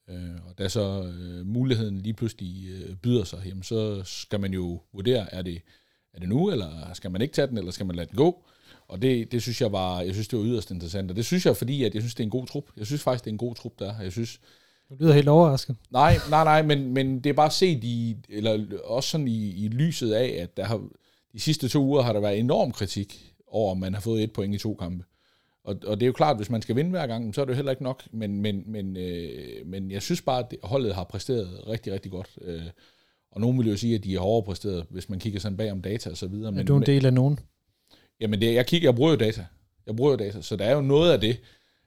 Øh, og da så øh, muligheden lige pludselig øh, byder sig, jamen, så skal man jo vurdere, er det, er det nu, eller skal man ikke tage den, eller skal man lade den gå? Og det, det synes jeg var, jeg synes, det var yderst interessant. Og det synes jeg, fordi at jeg synes, det er en god trup. Jeg synes faktisk, det er en god trup, der er. Jeg synes, Du lyder helt overrasket. Nej, nej, nej, men, men det er bare set i, eller også sådan i, i lyset af, at der har, de sidste to uger har der været enorm kritik over, om man har fået et point i to kampe. Og, og det er jo klart, hvis man skal vinde hver gang, så er det jo heller ikke nok, men, men, men, øh, men jeg synes bare, at det- holdet har præsteret rigtig, rigtig godt. Øh, og nogen vil jo sige, at de har overpræsteret, hvis man kigger sådan bag om data og så videre. Men, er du en del af nogen? Jamen, det, jeg kigger, jeg bruger jo data. Jeg bruger jo data, så der er jo noget af det,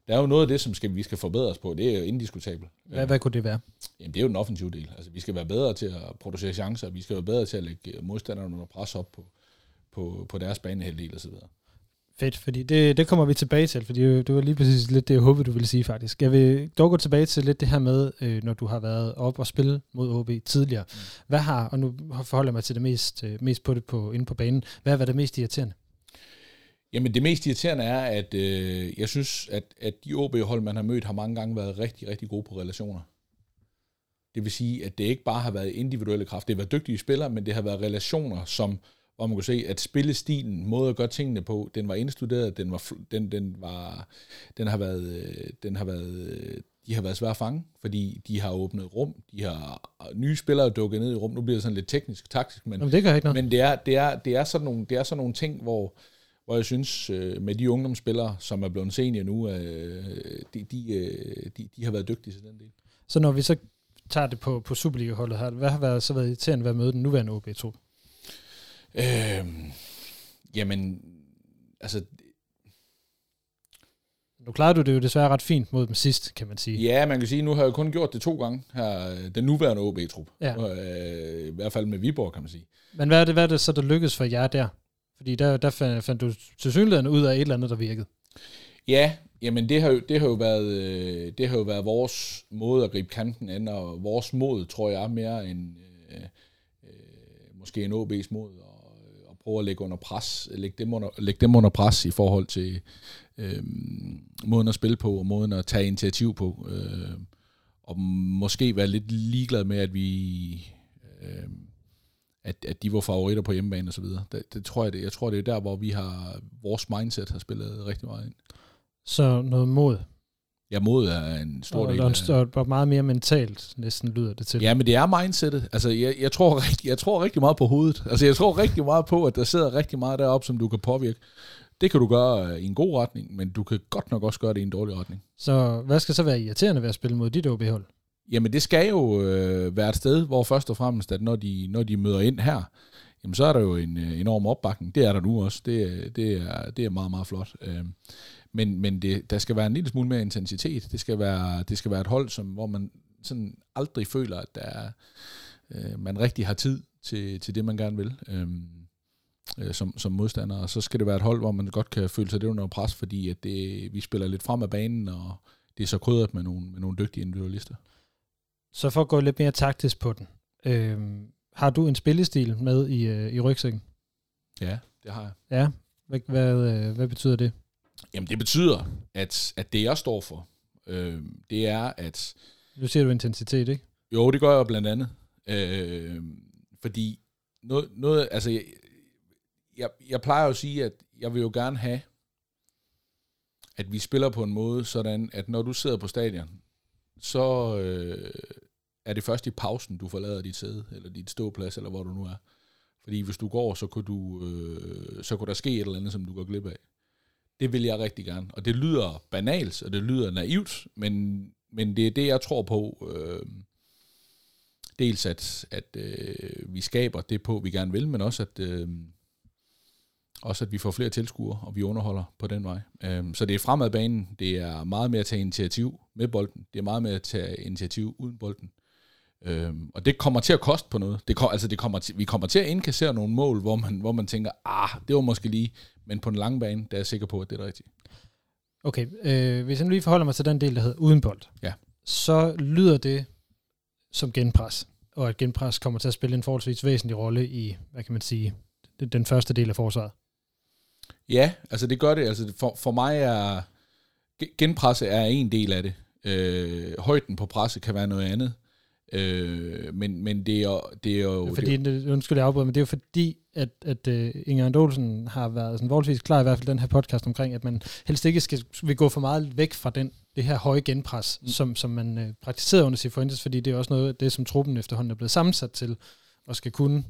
der er jo noget af det, som skal, vi skal forbedres på. Det er jo indiskutabelt. Hvad, hvad kunne det være? Jamen, det er jo den offensive del. Altså, vi skal være bedre til at producere chancer, vi skal være bedre til at lægge modstanderne under pres op på, på, på deres banehalvdel og så videre. Fedt, fordi det, det kommer vi tilbage til, fordi det var lige præcis lidt det, jeg håbede, du ville sige faktisk. Jeg vil dog gå tilbage til lidt det her med, øh, når du har været op og spille mod OB tidligere. Mm. Hvad har, og nu forholder jeg mig til det mest, øh, mest på det på, inde på banen, hvad har været det mest irriterende? Jamen, det mest irriterende er, at øh, jeg synes, at, at de OB-hold, man har mødt, har mange gange været rigtig, rigtig gode på relationer. Det vil sige, at det ikke bare har været individuelle kraft. Det har været dygtige spillere, men det har været relationer, som, hvor man kunne se, at spillestilen, måde at gøre tingene på, den var indstuderet, den, var, den, den, var, den har været, øh, den har været, øh, de har været svære at fange, fordi de har åbnet rum, de har nye spillere dukket ned i rum. Nu bliver det sådan lidt teknisk, taktisk, men, Jamen, det gør ikke noget. men det er, det er, det er, sådan, nogle, det er sådan nogle ting, hvor, hvor jeg synes, øh, med de ungdomsspillere, som er blevet senior nu, øh, de, de, øh, de, de har været dygtige til den del. Så når vi så tager det på, på Superliga-holdet her, hvad har været, så været irriterende ved at møde den nuværende OB2? Øh, jamen, altså, Nu klarede du det jo desværre ret fint mod dem sidst, kan man sige. ja, man kan sige, nu har jeg kun gjort det to gange her, øh, den nuværende OB-trup. Ja. Øh, I hvert fald med Viborg, kan man sige. Men hvad er det, hvad er det så, der lykkedes for jer der? Fordi der, der fandt, fandt du til synligheden ud af et eller andet, der virkede. Ja, jamen det har jo, det har jo været øh, det har jo været vores måde at gribe kampen an, og vores mod, tror jeg, er mere end øh, øh, måske en OB's mod, prøve at lægge under pres, lægge dem under, lægge dem under pres i forhold til øh, måden at spille på, og måden at tage initiativ på, øh, og måske være lidt ligeglad med, at vi øh, at, at de var favoritter på hjemmebane og så videre. Det, det tror jeg, det, jeg tror, det er der, hvor vi har, vores mindset har spillet rigtig meget ind. Så noget mod. Ja, mod er en stor og, del og, af... og meget mere mentalt, næsten lyder det til. Ja, men det er mindsetet. Altså, jeg, jeg, tror rigtig, jeg tror rigtig meget på hovedet. Altså, jeg tror rigtig meget på, at der sidder rigtig meget deroppe, som du kan påvirke. Det kan du gøre i en god retning, men du kan godt nok også gøre det i en dårlig retning. Så hvad skal så være irriterende ved at spille mod dit OB-hold? Jamen, det skal jo øh, være et sted, hvor først og fremmest, at når de, når de møder ind her, jamen, så er der jo en øh, enorm opbakning. Det er der nu også. Det, det, er, det er meget, meget flot. Øh, men men det, der skal være en lille smule mere intensitet. Det skal være, det skal være et hold, som, hvor man sådan aldrig føler, at der er, øh, man rigtig har tid til, til det, man gerne vil øh, øh, som, som modstander. Og så skal det være et hold, hvor man godt kan føle sig lidt under pres, fordi at det, vi spiller lidt frem af banen, og det er så krydret med nogle, med nogle dygtige individualister. Så for at gå lidt mere taktisk på den, øh, har du en spillestil med i, øh, i rygsækken? Ja, det har jeg. Ja. Hvad, hvad, øh, hvad betyder det? Jamen det betyder, at, at det jeg står for, øh, det er, at Nu siger du intensitet, ikke? jo, det gør jeg blandt andet. Øh, fordi noget, noget altså jeg, jeg, jeg plejer jo at sige, at jeg vil jo gerne have, at vi spiller på en måde, sådan at når du sidder på stadion, så øh, er det først i pausen, du forlader dit sæde, eller dit ståplads, eller hvor du nu er. Fordi hvis du går, så kunne, du, øh, så kunne der ske et eller andet, som du går glip af. Det vil jeg rigtig gerne. Og det lyder banalt, og det lyder naivt, men, men det er det, jeg tror på. Øh, dels at, at øh, vi skaber det på, vi gerne vil, men også at, øh, også at vi får flere tilskuere, og vi underholder på den vej. Øh, så det er fremadbanen. Det er meget mere at tage initiativ med bolden. Det er meget mere at tage initiativ uden bolden. Øhm, og det kommer til at koste på noget. Det, altså det kommer til, vi kommer til at indkassere nogle mål, hvor man, hvor man tænker, ah, det var måske lige, men på den lange bane, der er jeg sikker på, at det er rigtigt. Okay, øh, hvis jeg nu lige forholder mig til den del, der hedder uden bold, ja. så lyder det som genpres, og at genpres kommer til at spille en forholdsvis væsentlig rolle i, hvad kan man sige, den første del af forsvaret. Ja, altså det gør det. Altså for, for mig er genpresse er en del af det. Øh, højden på presse kan være noget andet. Øh, men, men det er, det er jo... Fordi, det, undskyld jeg afbryder, men det er jo fordi, at, at uh, Inger Andolsen har været sådan voldvis klar, i hvert fald den her podcast omkring, at man helst ikke skal, vil gå for meget væk fra den, det her høje genpres, mm. som, som man uh, praktiserede under Cifuentes, fordi det er også noget af det, som truppen efterhånden er blevet sammensat til, og skal kunne.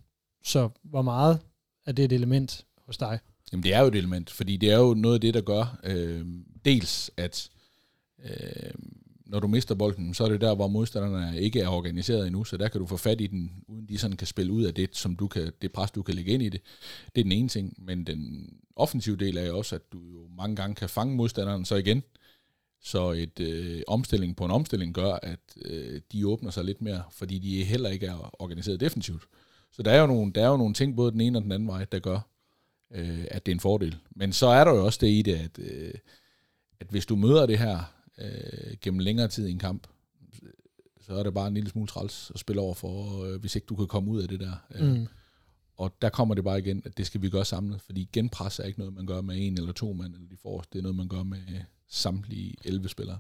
Så hvor meget er det et element hos dig? Jamen det er jo et element, fordi det er jo noget af det, der gør øh, dels, at øh, når du mister bolden, så er det der, hvor modstanderne ikke er organiseret endnu, så der kan du få fat i den, uden de sådan kan spille ud af det, som du kan, det pres, du kan lægge ind i det. Det er den ene ting, men den offensive del er jo også, at du jo mange gange kan fange modstanderen så igen, så et øh, omstilling på en omstilling gør, at øh, de åbner sig lidt mere, fordi de heller ikke er organiseret defensivt. Så der er jo nogle, der er jo nogle ting, både den ene og den anden vej, der gør, øh, at det er en fordel. Men så er der jo også det i det, at, øh, at hvis du møder det her øh, gennem længere tid i en kamp, så er det bare en lille smule træls at spille over for, øh, hvis ikke du kan komme ud af det der. Øh, mm. Og der kommer det bare igen, at det skal vi gøre samlet, fordi genpres er ikke noget, man gør med en eller to mand eller de forreste. Det er noget, man gør med samtlige 11 spillere.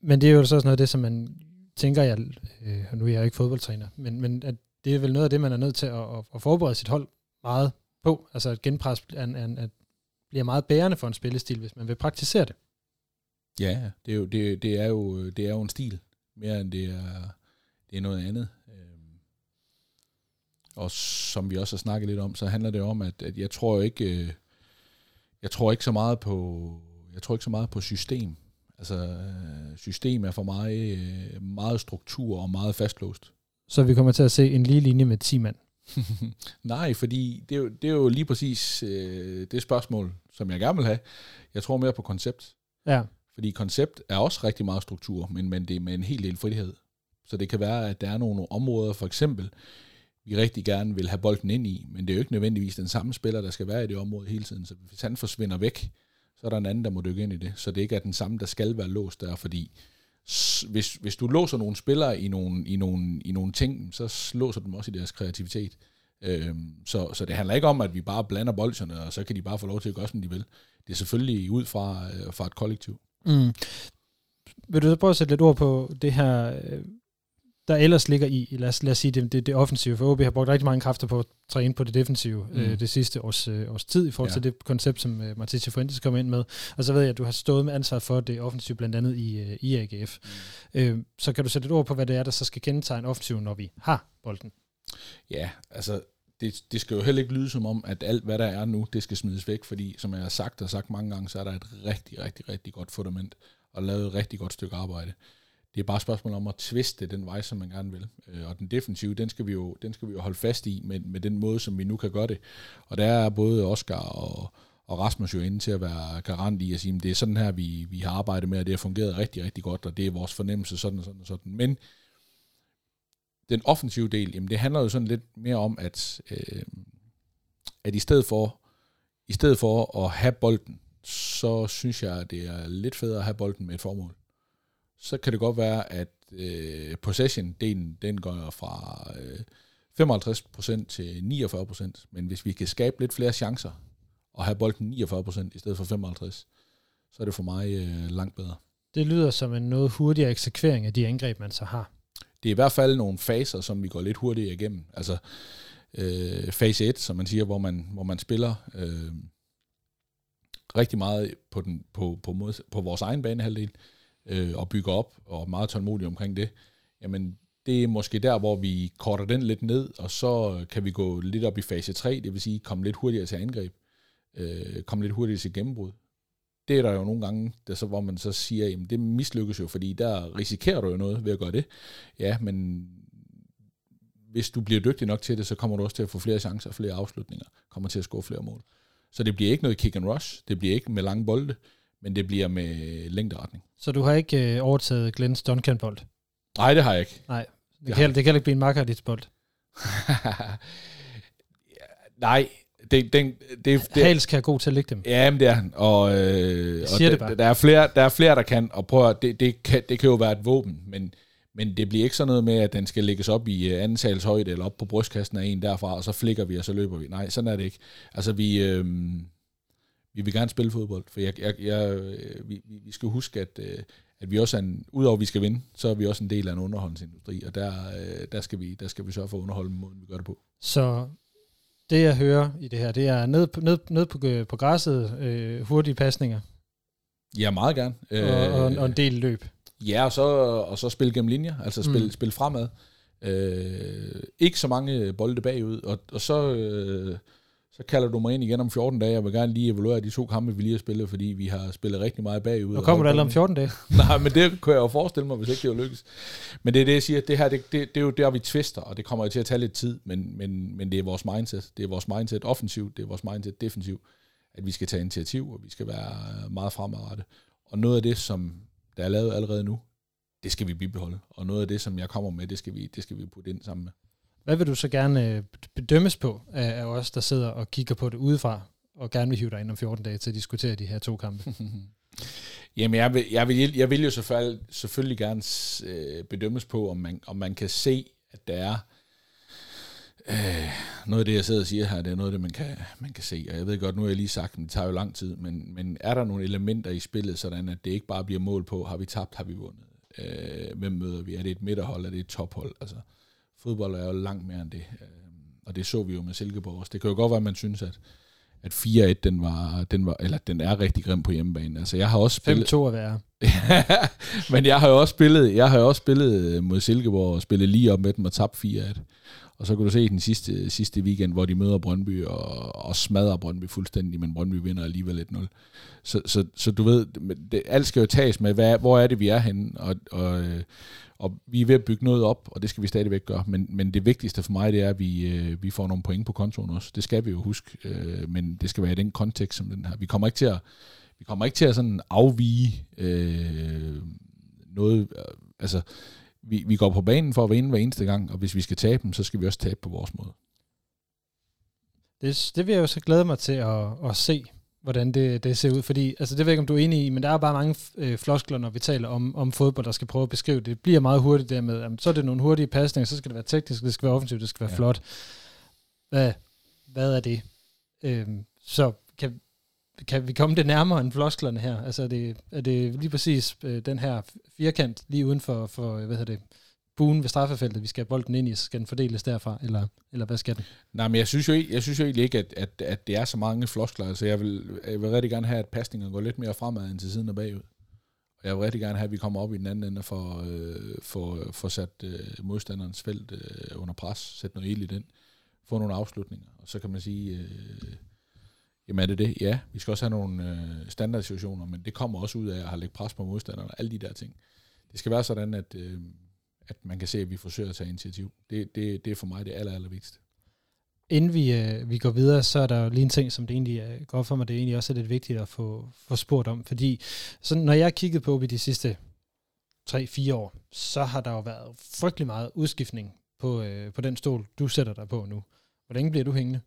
Men det er jo så også noget af det, som man tænker, jeg, øh, nu er jeg ikke fodboldtræner, men, men at det er vel noget af det, man er nødt til at, at, at forberede sit hold meget på. Altså at genpres er, er, er, bliver meget bærende for en spillestil, hvis man vil praktisere det. Ja, det er jo, det, det er jo, det er jo en stil, mere end det er, det er noget andet. Øhm, og som vi også har snakket lidt om, så handler det om, at, at jeg tror ikke, øh, jeg tror ikke så meget på, jeg tror ikke så meget på system. Altså, øh, system er for mig øh, meget struktur og meget fastlåst. Så vi kommer til at se en lige linje med 10 mand? <laughs> Nej, fordi det er, jo, det er jo lige præcis øh, det spørgsmål, som jeg gerne vil have. Jeg tror mere på koncept. Ja. Fordi koncept er også rigtig meget struktur, men, men det er med en hel del frihed. Så det kan være, at der er nogle områder, for eksempel, vi rigtig gerne vil have bolden ind i, men det er jo ikke nødvendigvis den samme spiller, der skal være i det område hele tiden. Så hvis han forsvinder væk, så er der en anden, der må dykke ind i det. Så det ikke er den samme, der skal være låst der, fordi hvis, hvis du låser nogle spillere i nogle, i, nogle, i nogle ting, så låser du dem også i deres kreativitet. Øhm, så, så det handler ikke om, at vi bare blander bolsjerne, og så kan de bare få lov til at gøre, som de vil. Det er selvfølgelig ud fra, øh, fra et kollektiv. Mm. Vil du så prøve at sætte lidt ord på det her, øh, der ellers ligger i, lad os, lad os sige, det, det, det offensive, for OB har brugt rigtig mange kræfter på at træne på det defensive mm. øh, det sidste års, øh, års tid, i forhold ja. til det koncept, som øh, Martin Fuentes kom ind med. Og så ved jeg, at du har stået med ansvar for det offensive, blandt andet i, øh, i AGF. Mm. Øh, så kan du sætte et ord på, hvad det er, der så skal kendetegne offensiven, når vi har bolden? Ja, altså det, det skal jo heller ikke lyde som om, at alt, hvad der er nu, det skal smides væk, fordi som jeg har sagt og sagt mange gange, så er der et rigtig, rigtig, rigtig godt fundament og lavet et rigtig godt stykke arbejde. Det er bare et spørgsmål om at tviste den vej, som man gerne vil. Øh, og den defensive, den skal vi jo, den skal vi jo holde fast i med, med den måde, som vi nu kan gøre det. Og der er både Oscar og, og Rasmus jo inde til at være garant i at sige, at det er sådan her, vi, vi har arbejdet med, og det har fungeret rigtig, rigtig godt, og det er vores fornemmelse, sådan og sådan og sådan. Men den offensive del, jamen det handler jo sådan lidt mere om, at, øh, at i stedet for i stedet for at have bolden, så synes jeg, at det er lidt federe at have bolden med et formål. Så kan det godt være, at øh, possession-delen, den går fra øh, 55% til 49%, men hvis vi kan skabe lidt flere chancer, og have bolden 49% i stedet for 55%, så er det for mig øh, langt bedre. Det lyder som en noget hurtigere eksekvering af de angreb, man så har det er i hvert fald nogle faser, som vi går lidt hurtigt igennem. Altså øh, fase 1, som man siger, hvor man, hvor man spiller øh, rigtig meget på, den, på, på, mod, på vores egen banehalvdel, øh, og bygger op, og er meget tålmodig omkring det. Jamen, det er måske der, hvor vi korter den lidt ned, og så kan vi gå lidt op i fase 3, det vil sige komme lidt hurtigere til angreb, øh, komme lidt hurtigere til gennembrud. Det er der jo nogle gange, der så, hvor man så siger, jamen det mislykkes jo, fordi der risikerer du jo noget ved at gøre det. Ja, men hvis du bliver dygtig nok til det, så kommer du også til at få flere chancer, flere afslutninger, kommer til at score flere mål. Så det bliver ikke noget kick and rush, det bliver ikke med lange bolde, men det bliver med længderetning. Så du har ikke øh, overtaget Glens Duncan-bold? Nej, det har jeg ikke. Nej, det, det, kan, det kan ikke blive en makker dit bold. <laughs> Nej, det, den, det, det, Hals kan er god til at lægge dem. Ja, men det er han. Og, øh, og det, det. Der, er flere, der er flere, der kan, og prøv at, det, det, kan, det kan jo være et våben, men, men det bliver ikke sådan noget med, at den skal lægges op i uh, anden sals højde, eller op på brystkassen af en derfra, og så flikker vi, og så løber vi. Nej, sådan er det ikke. Altså, vi, øh, vi vil gerne spille fodbold, for jeg, jeg, jeg, øh, vi, vi skal huske, at, øh, at vi også er en, udover at vi skal vinde, så er vi også en del af en underholdningsindustri, og der, øh, der, skal, vi, der skal vi sørge for at underholde måden, vi gør det på. Så det, jeg hører i det her, det er ned, ned, ned på, på græsset, øh, hurtige pasninger. Ja, meget gerne. Og, og, og en del løb. Ja, og så, og så spille gennem linjer, altså spille, mm. spille fremad. Øh, ikke så mange bolde bagud, og, og så, øh, så kalder du mig ind igen om 14 dage. Jeg vil gerne lige evaluere de to kampe, vi lige har spillet, fordi vi har spillet rigtig meget bagud. Og kommer du alle om 14 dage? <laughs> Nej, men det kunne jeg jo forestille mig, hvis ikke det var lykkes. Men det er det, jeg siger, det her, det, det, det er jo der, vi twister, og det kommer til at tage lidt tid, men, men, men det er vores mindset. Det er vores mindset offensivt, det er vores mindset defensivt, at vi skal tage initiativ, og vi skal være meget fremadrettet. Og noget af det, som der er lavet allerede nu, det skal vi bibeholde. Og noget af det, som jeg kommer med, det skal vi, det skal vi putte ind sammen med. Hvad vil du så gerne øh, bedømmes på af os, der sidder og kigger på det udefra, og gerne vil hive dig ind om 14 dage til at diskutere de her to kampe? <laughs> Jamen, jeg vil, jeg vil, jeg vil jo selvfølgelig, selvfølgelig gerne øh, bedømmes på, om man, om man kan se, at der er øh, noget af det, jeg sidder og siger her, det er noget af det, man kan, man kan se. Og jeg ved godt, nu har jeg lige sagt, at det tager jo lang tid, men, men er der nogle elementer i spillet, sådan at det ikke bare bliver mål på, har vi tabt, har vi vundet? Øh, hvem møder vi? Er det et midterhold, er det et tophold? Altså, fodbold er jo langt mere end det. Øh, og det så vi jo med Silkeborg også. Det kan jo godt være, at man synes, at, at 4-1, den var, den var, eller den er rigtig grim på hjemmebane. Altså, jeg har også spillet... 5-2 at være. men jeg har jo også spillet, jeg har jo også spillet mod Silkeborg og spillet lige op med dem og tabt 4-1. Og så kan du se den sidste, sidste weekend, hvor de møder Brøndby og, og smadrer Brøndby fuldstændig, men Brøndby vinder alligevel 1-0. Så, så, så du ved, det, alt skal jo tages med, hvad, hvor er det, vi er henne, og, og, øh, og vi er ved at bygge noget op, og det skal vi stadigvæk gøre. Men, men det vigtigste for mig, det er, at vi, øh, vi får nogle point på kontoen også. Det skal vi jo huske, øh, men det skal være i den kontekst som den her. Vi kommer ikke til at, vi kommer ikke til at sådan afvige øh, noget, altså vi, vi går på banen for at vinde hver eneste gang, og hvis vi skal tabe dem, så skal vi også tabe på vores måde. Det, det vil jeg jo så glæde mig til at, at se, hvordan det, det ser ud, fordi, altså det ved jeg ikke, om du er enig i, men der er bare mange øh, floskler, når vi taler om, om fodbold, der skal prøve at beskrive det. Det bliver meget hurtigt der med, jamen, så er det nogle hurtige pasninger, så skal det være teknisk, det skal være offensivt, det skal være ja. flot. Hvad, hvad er det? Øhm, så kan, vi komme det nærmere end flosklerne her? Altså er det, er det lige præcis øh, den her firkant lige uden for, for hvad hedder det, buen ved straffefeltet, vi skal have bolden ind i, så skal den fordeles derfra, eller, eller hvad skal den? Nej, men jeg synes jo, jeg synes jo egentlig ikke, at, at, at det er så mange floskler. Altså, jeg vil, jeg vil rigtig gerne have, at pasningen går lidt mere fremad end til siden og bagud. Og jeg vil rigtig gerne have, at vi kommer op i den anden ende for, øh, for, for sat øh, modstanderens felt øh, under pres, sætte noget ild i den, få nogle afslutninger. Og så kan man sige, øh, jamen er det det? Ja, vi skal også have nogle øh, standardsituationer, men det kommer også ud af at have lægget pres på modstanderne, og alle de der ting. Det skal være sådan, at øh, at man kan se, at vi forsøger at tage initiativ. Det, det, det er for mig det aller, aller vigtigste. Inden vi, øh, vi går videre, så er der jo lige en ting, som det egentlig øh, er godt for mig, det er egentlig også lidt vigtigt at få, få spurgt om, fordi så når jeg har kigget på i de sidste 3-4 år, så har der jo været frygtelig meget udskiftning på, øh, på den stol, du sætter dig på nu. Hvordan bliver du hængende?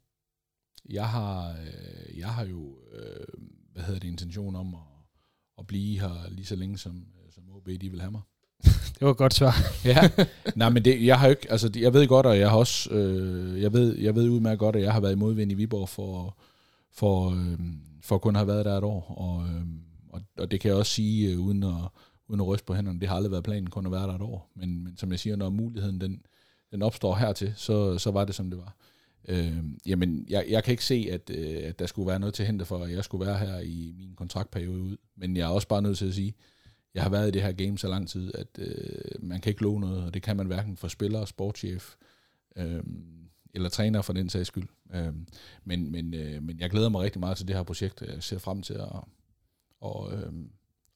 Jeg har, øh, jeg har jo, øh, hvad hedder det, intention om at, at blive her lige så længe, som, som OB de vil have mig. <laughs> det var et godt svar. <laughs> ja, nej, men det, jeg har ikke, altså jeg ved godt, og jeg har også, øh, jeg ved, jeg ved udmærket godt, at jeg har været i modvind i Viborg for, for, øh, for kun at have været der et år, og, øh, og, og det kan jeg også sige, øh, uden, at, uden at ryste på hænderne, det har aldrig været planen kun at være der et år, men, men som jeg siger, når muligheden den, den opstår hertil, så, så var det som det var. Øh, jamen, jeg, jeg kan ikke se, at, øh, at der skulle være noget til hente for, at jeg skulle være her i min kontraktperiode ud, men jeg er også bare nødt til at sige, jeg har været i det her game så lang tid, at øh, man kan ikke love noget, og det kan man hverken for spiller, sportschef øh, eller træner for den sags skyld. Øh, men, men, øh, men jeg glæder mig rigtig meget til det her projekt, jeg ser frem til at, og, øh,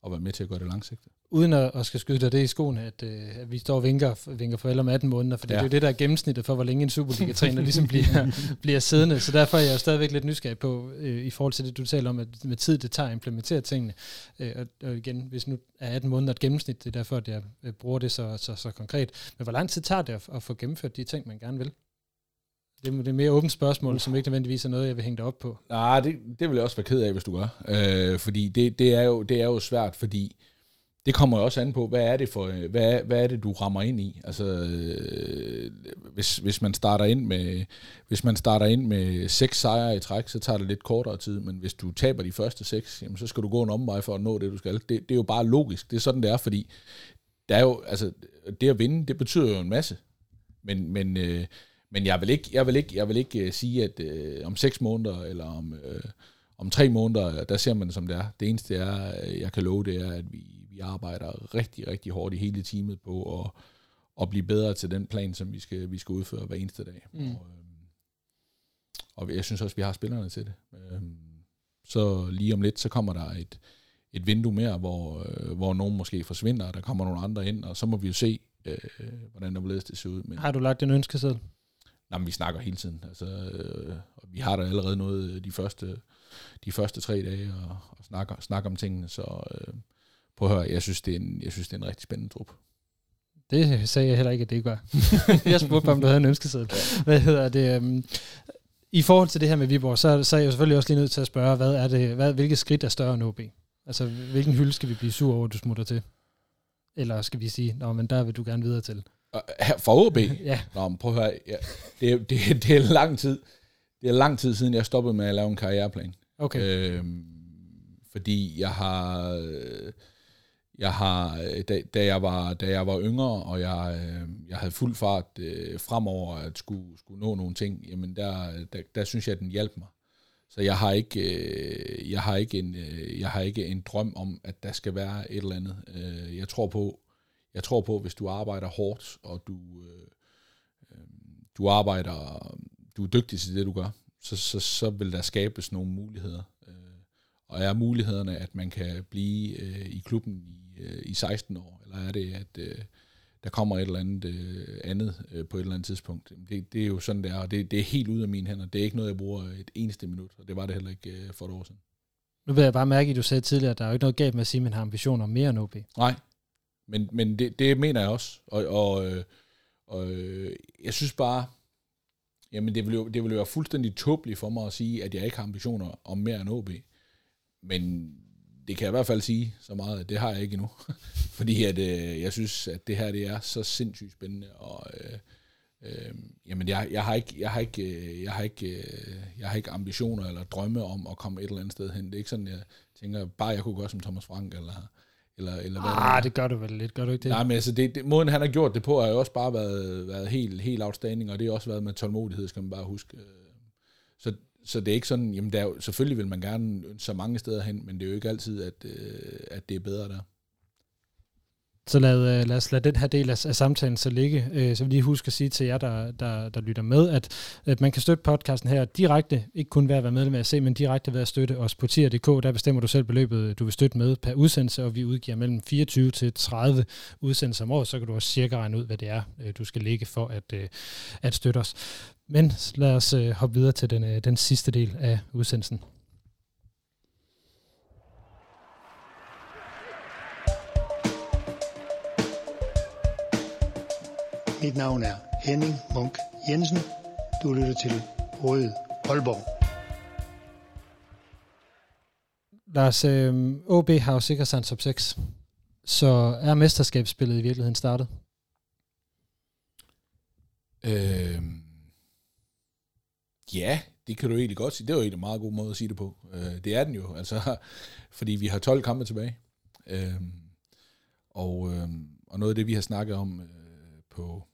at være med til at gøre det langsigtet uden at, at skal skyde dig det i skoen, at, øh, at vi står og vinker, vinker for om 18 måneder, for ja. det er jo det, der er gennemsnittet for, hvor længe en Superliga-træner <laughs> ligesom bliver, bliver siddende. Så derfor er jeg jo stadigvæk lidt nysgerrig på, øh, i forhold til det, du taler om, at med tid det tager at implementere tingene. Øh, og, og igen, hvis nu er 18 måneder et gennemsnit, det er derfor, at jeg øh, bruger det så, så, så konkret. Men hvor lang tid tager det at, at få gennemført de ting, man gerne vil? Det er, det er mere åbent spørgsmål, som ikke nødvendigvis er noget, jeg vil hænge dig op på. Nej, det, det vil jeg også være ked af, hvis du gør. Øh, fordi det, det, er jo, det er jo svært, fordi det kommer jo også an på, hvad er det for, øh, hvad hvad er det, du rammer ind i? Altså, øh, hvis, hvis man starter ind med, hvis man starter ind med seks sejre i træk, så tager det lidt kortere tid, men hvis du taber de første seks, jamen, så skal du gå en omvej for at nå det, du skal. Det, det er jo bare logisk. Det er sådan, det er, fordi der er jo, altså, det at vinde, det betyder jo en masse. Men, men, øh, men jeg vil ikke, jeg vil ikke, jeg vil ikke uh, sige, at uh, om seks måneder, eller om, uh, om tre måneder, der ser man det, som det er. Det eneste, er, jeg kan love, det er, at vi vi arbejder rigtig, rigtig hårdt i hele teamet på at, at blive bedre til den plan, som vi skal, vi skal udføre hver eneste dag. Mm. Og, øhm, og jeg synes også, vi har spillerne til det. Øhm, så lige om lidt, så kommer der et, et vindue mere, hvor, øh, hvor nogen måske forsvinder, og der kommer nogle andre ind, og så må vi jo se, øh, hvordan der det ser ud. Men, har du lagt en ønskeseddel? Nej, men vi snakker hele tiden. Altså, øh, vi har da allerede noget de første, de første tre dage og, og snakker, snakker om tingene, så, øh, prøv at høre, jeg synes, det er en, jeg synes, det er en rigtig spændende trup. Det sagde jeg heller ikke, at det gør. <laughs> jeg spurgte om du havde en ønskeseddel. Hvad hedder det? Um, I forhold til det her med Viborg, så, så er jeg jo selvfølgelig også lige nødt til at spørge, hvad er det, hvad, hvilke skridt er større end OB? Altså, hvilken hylde skal vi blive sur over, du smutter til? Eller skal vi sige, nå, men der vil du gerne videre til? For OB? <laughs> ja. Nå, men prøv at høre, ja, det, det, det, er lang tid. Det er lang tid siden, jeg stoppede med at lave en karriereplan. Okay. Øhm, fordi jeg har... Øh, jeg har, øh, da, da, jeg var, da jeg var yngre, og jeg, øh, jeg havde fuld fart øh, fremover at skulle, skulle nå nogle ting, jamen der, der, der synes jeg, at den hjalp mig. Så jeg har ikke, øh, jeg har ikke en, øh, jeg har ikke en drøm om, at der skal være et eller andet. Øh, jeg tror på, jeg tror på, hvis du arbejder hårdt og du, øh, øh, du arbejder, du er dygtig til det du gør, så, så, så vil der skabes nogle muligheder. Øh, og er mulighederne, at man kan blive øh, i klubben i øh, i 16 år, eller er det, at øh, der kommer et eller andet øh, andet øh, på et eller andet tidspunkt. Det, det er jo sådan, det er, og det, det er helt ude af mine hænder. Det er ikke noget, jeg bruger et eneste minut, og det var det heller ikke øh, for et år siden. Nu vil jeg bare mærke, at du sagde tidligere, at der er jo ikke noget galt med at sige, at man har ambitioner mere end OB. Nej, men, men det, det mener jeg også. Og, og, øh, og øh, jeg synes bare, jamen det ville, jo, det ville jo være fuldstændig tåbeligt for mig at sige, at jeg ikke har ambitioner om mere end OB. Men det kan jeg i hvert fald sige så meget, at det har jeg ikke endnu. <laughs> Fordi at, øh, jeg synes, at det her det er så sindssygt spændende, og øh, øh, jamen, jeg, jeg, har ikke, jeg, har ikke, øh, jeg, har ikke, øh, jeg har ikke ambitioner eller drømme om at komme et eller andet sted hen. Det er ikke sådan, jeg tænker, bare jeg kunne gøre som Thomas Frank, eller, eller, eller hvad ah, det, det gør du vel lidt, gør du ikke det? Nej, men altså, det, det, måden han har gjort det på, har jo også bare været, været helt, helt outstanding, og det har også været med tålmodighed, skal man bare huske. Så, så det er ikke sådan, jamen der er jo, selvfølgelig vil man gerne så mange steder hen, men det er jo ikke altid, at, øh, at det er bedre der. Så lad, øh, lad os lade den her del af, af samtalen så ligge. Øh, så vil lige huske at sige til jer, der, der, der lytter med, at, at man kan støtte podcasten her direkte, ikke kun ved at være medlem af se, men direkte ved at støtte os på tier.dk. Der bestemmer du selv beløbet, du vil støtte med per udsendelse, og vi udgiver mellem 24 til 30 udsendelser om året, så kan du også cirka regne ud, hvad det er, øh, du skal ligge for at, øh, at støtte os. Men lad os hoppe videre til den, den sidste del af udsendelsen. Mit navn er Henning Munk Jensen. Du lytter til Røde Aalborg. Lars, øh, OB har jo sikret sig en top 6. Så er mesterskabsspillet i virkeligheden startet? Øh, ja, det kan du egentlig godt sige. Det er jo en meget god måde at sige det på. Øh, det er den jo, altså, <laughs> fordi vi har 12 kampe tilbage. Øh, og, øh, og noget af det, vi har snakket om øh, på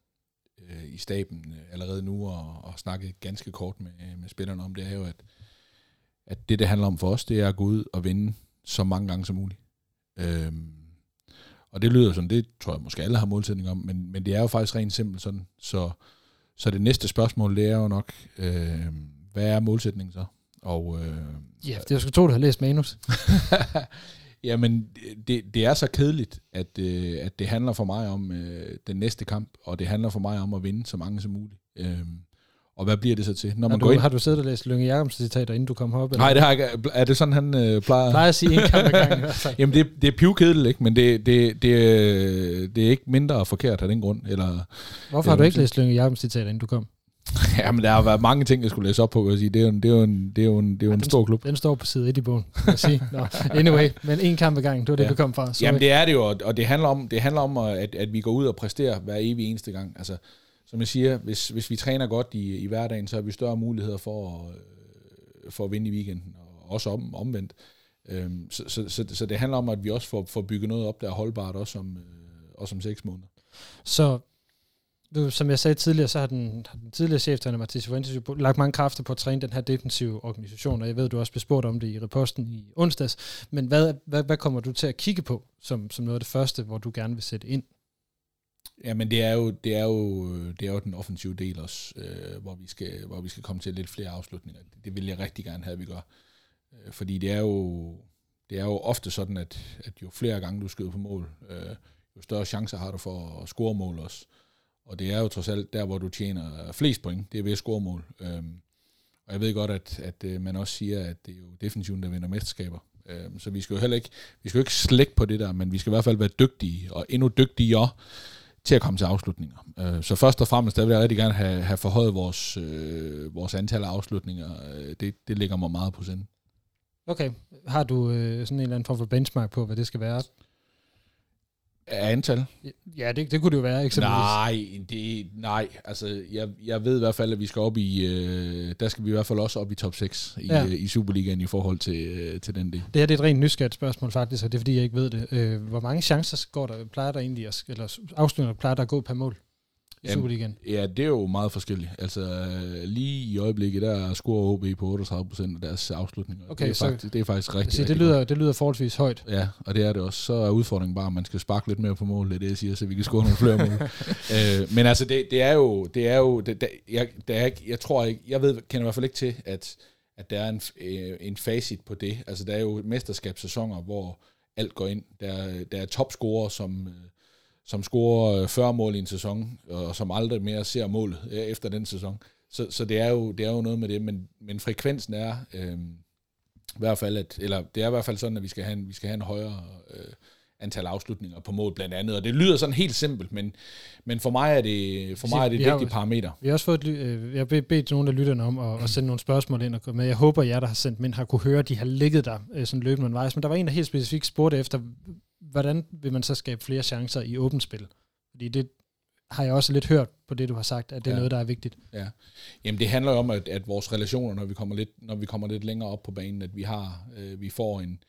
øh, i staben øh, allerede nu og, og snakket ganske kort med, med spillerne om, det er jo, at, at det, det handler om for os, det er at gå ud og vinde så mange gange som muligt. Øhm, Og det lyder sådan, det tror jeg måske alle har målsætning om, men, men det er jo faktisk rent simpelt sådan. Så, så det næste spørgsmål, det er jo nok, øh, hvad er målsætningen så? Og, øh, ja, det er sgu to, du har læst manus. <laughs> Jamen, det, det er så kedeligt, at, øh, at det handler for mig om øh, den næste kamp, og det handler for mig om at vinde så mange som muligt. Øh, og hvad bliver det så til? Når man har, du, går ind... har du siddet og læst Lønge Jacobs citater, inden du kom herop? Nej, det har jeg ikke. Er det sådan, han øh, plejer? Plejer at sige en kamp ad gangen. <laughs> Jamen, det, det er pivkedeligt, ikke? Men det, det, det, det er ikke mindre forkert af den grund. Eller, Hvorfor har du ikke læst Lønge Jacobs citater, inden du kom? <laughs> Jamen, der har været mange ting, jeg skulle læse op på, kan jeg sige. Det er jo en, det er jo en, det er jo en, det er jo ja, en den, stor klub. Den står på side 1 i bogen, kan jeg sige. <laughs> No. Anyway, men en kamp ad gangen, det var det, ja. du kom fra. Sorry. Jamen, det er det jo, og det handler om, det handler om at, at vi går ud og præsterer hver evig eneste gang. Altså, som jeg siger, hvis, hvis vi træner godt i, i hverdagen, så har vi større muligheder for, øh, for at vinde i weekenden, og også om, omvendt. Øhm, så, så, så, så det handler om, at vi også får, får bygget noget op, der er holdbart, også om, øh, også om seks måneder. Så du, som jeg sagde tidligere, så har den, har den tidligere cheftræner Mathis Fuentes jo lagt mange kræfter på at træne den her defensive organisation, og jeg ved, du også blev spurgt om det i reposten i onsdags. Men hvad, hvad, hvad kommer du til at kigge på som, som noget af det første, hvor du gerne vil sætte ind? Ja, men det er jo, det er jo, det er jo den offensive del også, øh, hvor, vi skal, hvor vi skal komme til lidt flere afslutninger. Det, det vil jeg rigtig gerne have, at vi gør. Øh, fordi det er jo, det er jo ofte sådan, at, at jo flere gange du skyder på mål, øh, jo større chancer har du for at score mål også. Og det er jo trods alt der, hvor du tjener flest point, det er ved scoremål. Øhm, og jeg ved godt, at, at øh, man også siger, at det er jo defensiven, der vinder mesterskaber. Øhm, så vi skal jo heller ikke, vi skal jo ikke slække på det der, men vi skal i hvert fald være dygtige, og endnu dygtigere til at komme til afslutninger. Øh, så først og fremmest, der vil jeg rigtig gerne have, have forhøjet vores, øh, vores antal af afslutninger. Øh, det, det ligger mig meget på sinde. Okay. Har du øh, sådan en eller anden form for benchmark på, hvad det skal være? Af antal? Ja, det, det kunne det jo være, eksempelvis. Nej, det, nej. Altså, jeg, jeg ved i hvert fald, at vi skal op i, øh, der skal vi i hvert fald også op i top 6 i, ja. øh, i Superligaen i forhold til, øh, til den del. Det her det er et rent nysgerrigt spørgsmål faktisk, og det er fordi, jeg ikke ved det. Øh, hvor mange chancer går der, plejer der egentlig, at, eller afslutninger plejer der at gå per mål? I Superligaen? Ja, det er jo meget forskelligt. Altså lige i øjeblikket, der scorer OB på 38% af deres afslutninger. Okay, det, er så, faktisk, det er faktisk rigtig, så rigtig det lyder, det lyder forholdsvis højt. Ja, og det er det også. Så er udfordringen bare, at man skal sparke lidt mere på mål, det er det, jeg siger, så vi kan score nogle flere mål. <laughs> øh, men altså, det, det er jo, det er jo det, det, jeg, det er, jeg tror ikke, jeg ved, kender i hvert fald ikke til, at, at der er en, øh, en facit på det. Altså, der er jo mesterskabssæsoner, hvor alt går ind. Der, der er topscorer, som øh, som scorer 40 øh, mål i en sæson, og som aldrig mere ser mål øh, efter den sæson. Så, så det, er jo, det er jo noget med det, men, men frekvensen er øh, i hvert fald, at, eller det er i hvert fald sådan, at vi skal have en, vi skal have en højere øh, antal afslutninger på mål blandt andet, og det lyder sådan helt simpelt, men, men for mig er det, for mig er det et vigtigt parameter. Vi har også fået, øh, jeg har bedt nogle af lytterne om at, at sende nogle spørgsmål ind, og, men jeg håber, at jer, der har sendt ind, har kunne høre, at de har ligget der øh, sådan løbende undervejs, men der var en, der helt specifikt spurgte efter, hvordan vil man så skabe flere chancer i åbent spil? Fordi det har jeg også lidt hørt på det, du har sagt, at det er ja. noget, der er vigtigt. Ja. Jamen det handler jo om, at, at vores relationer, når vi kommer lidt, når vi kommer lidt længere op på banen, at vi har, øh, vi får en,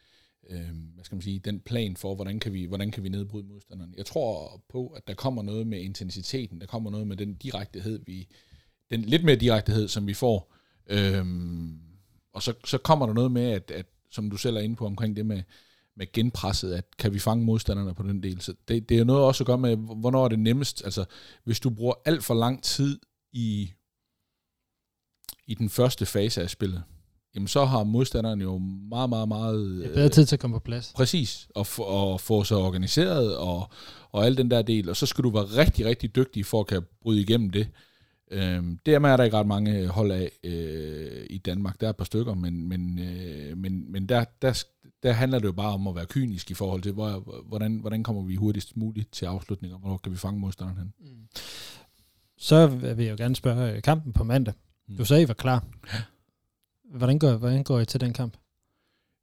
øh, hvad skal man sige, den plan for, hvordan kan vi, hvordan kan vi nedbryde modstanderen. Jeg tror på, at der kommer noget med intensiteten, der kommer noget med den direktehed, vi, den lidt mere direktehed, som vi får. Øh, og så, så kommer der noget med, at, at som du selv er inde på omkring det med, med genpresset, at kan vi fange modstanderne på den del. Så det, det er noget også at gøre med, hvornår er det nemmest. Altså, hvis du bruger alt for lang tid i, i den første fase af spillet, jamen så har modstanderen jo meget, meget, meget... Er bedre tid til at komme på plads. Præcis, og, og få sig organiseret og, og al den der del, og så skal du være rigtig, rigtig dygtig for at kan bryde igennem det. Øhm, dermed er der ikke ret mange hold af øh, i Danmark. Der er et par stykker, men, men, øh, men, men der, der, der handler det jo bare om at være kynisk i forhold til, hvor, hvordan, hvordan kommer vi hurtigst muligt til afslutning, og hvornår kan vi fange modstanderen hen. Mm. Så vil jeg jo gerne spørge øh, kampen på mandag. Mm. Du sagde, I var klar. Hvordan går, hvordan går I til den kamp?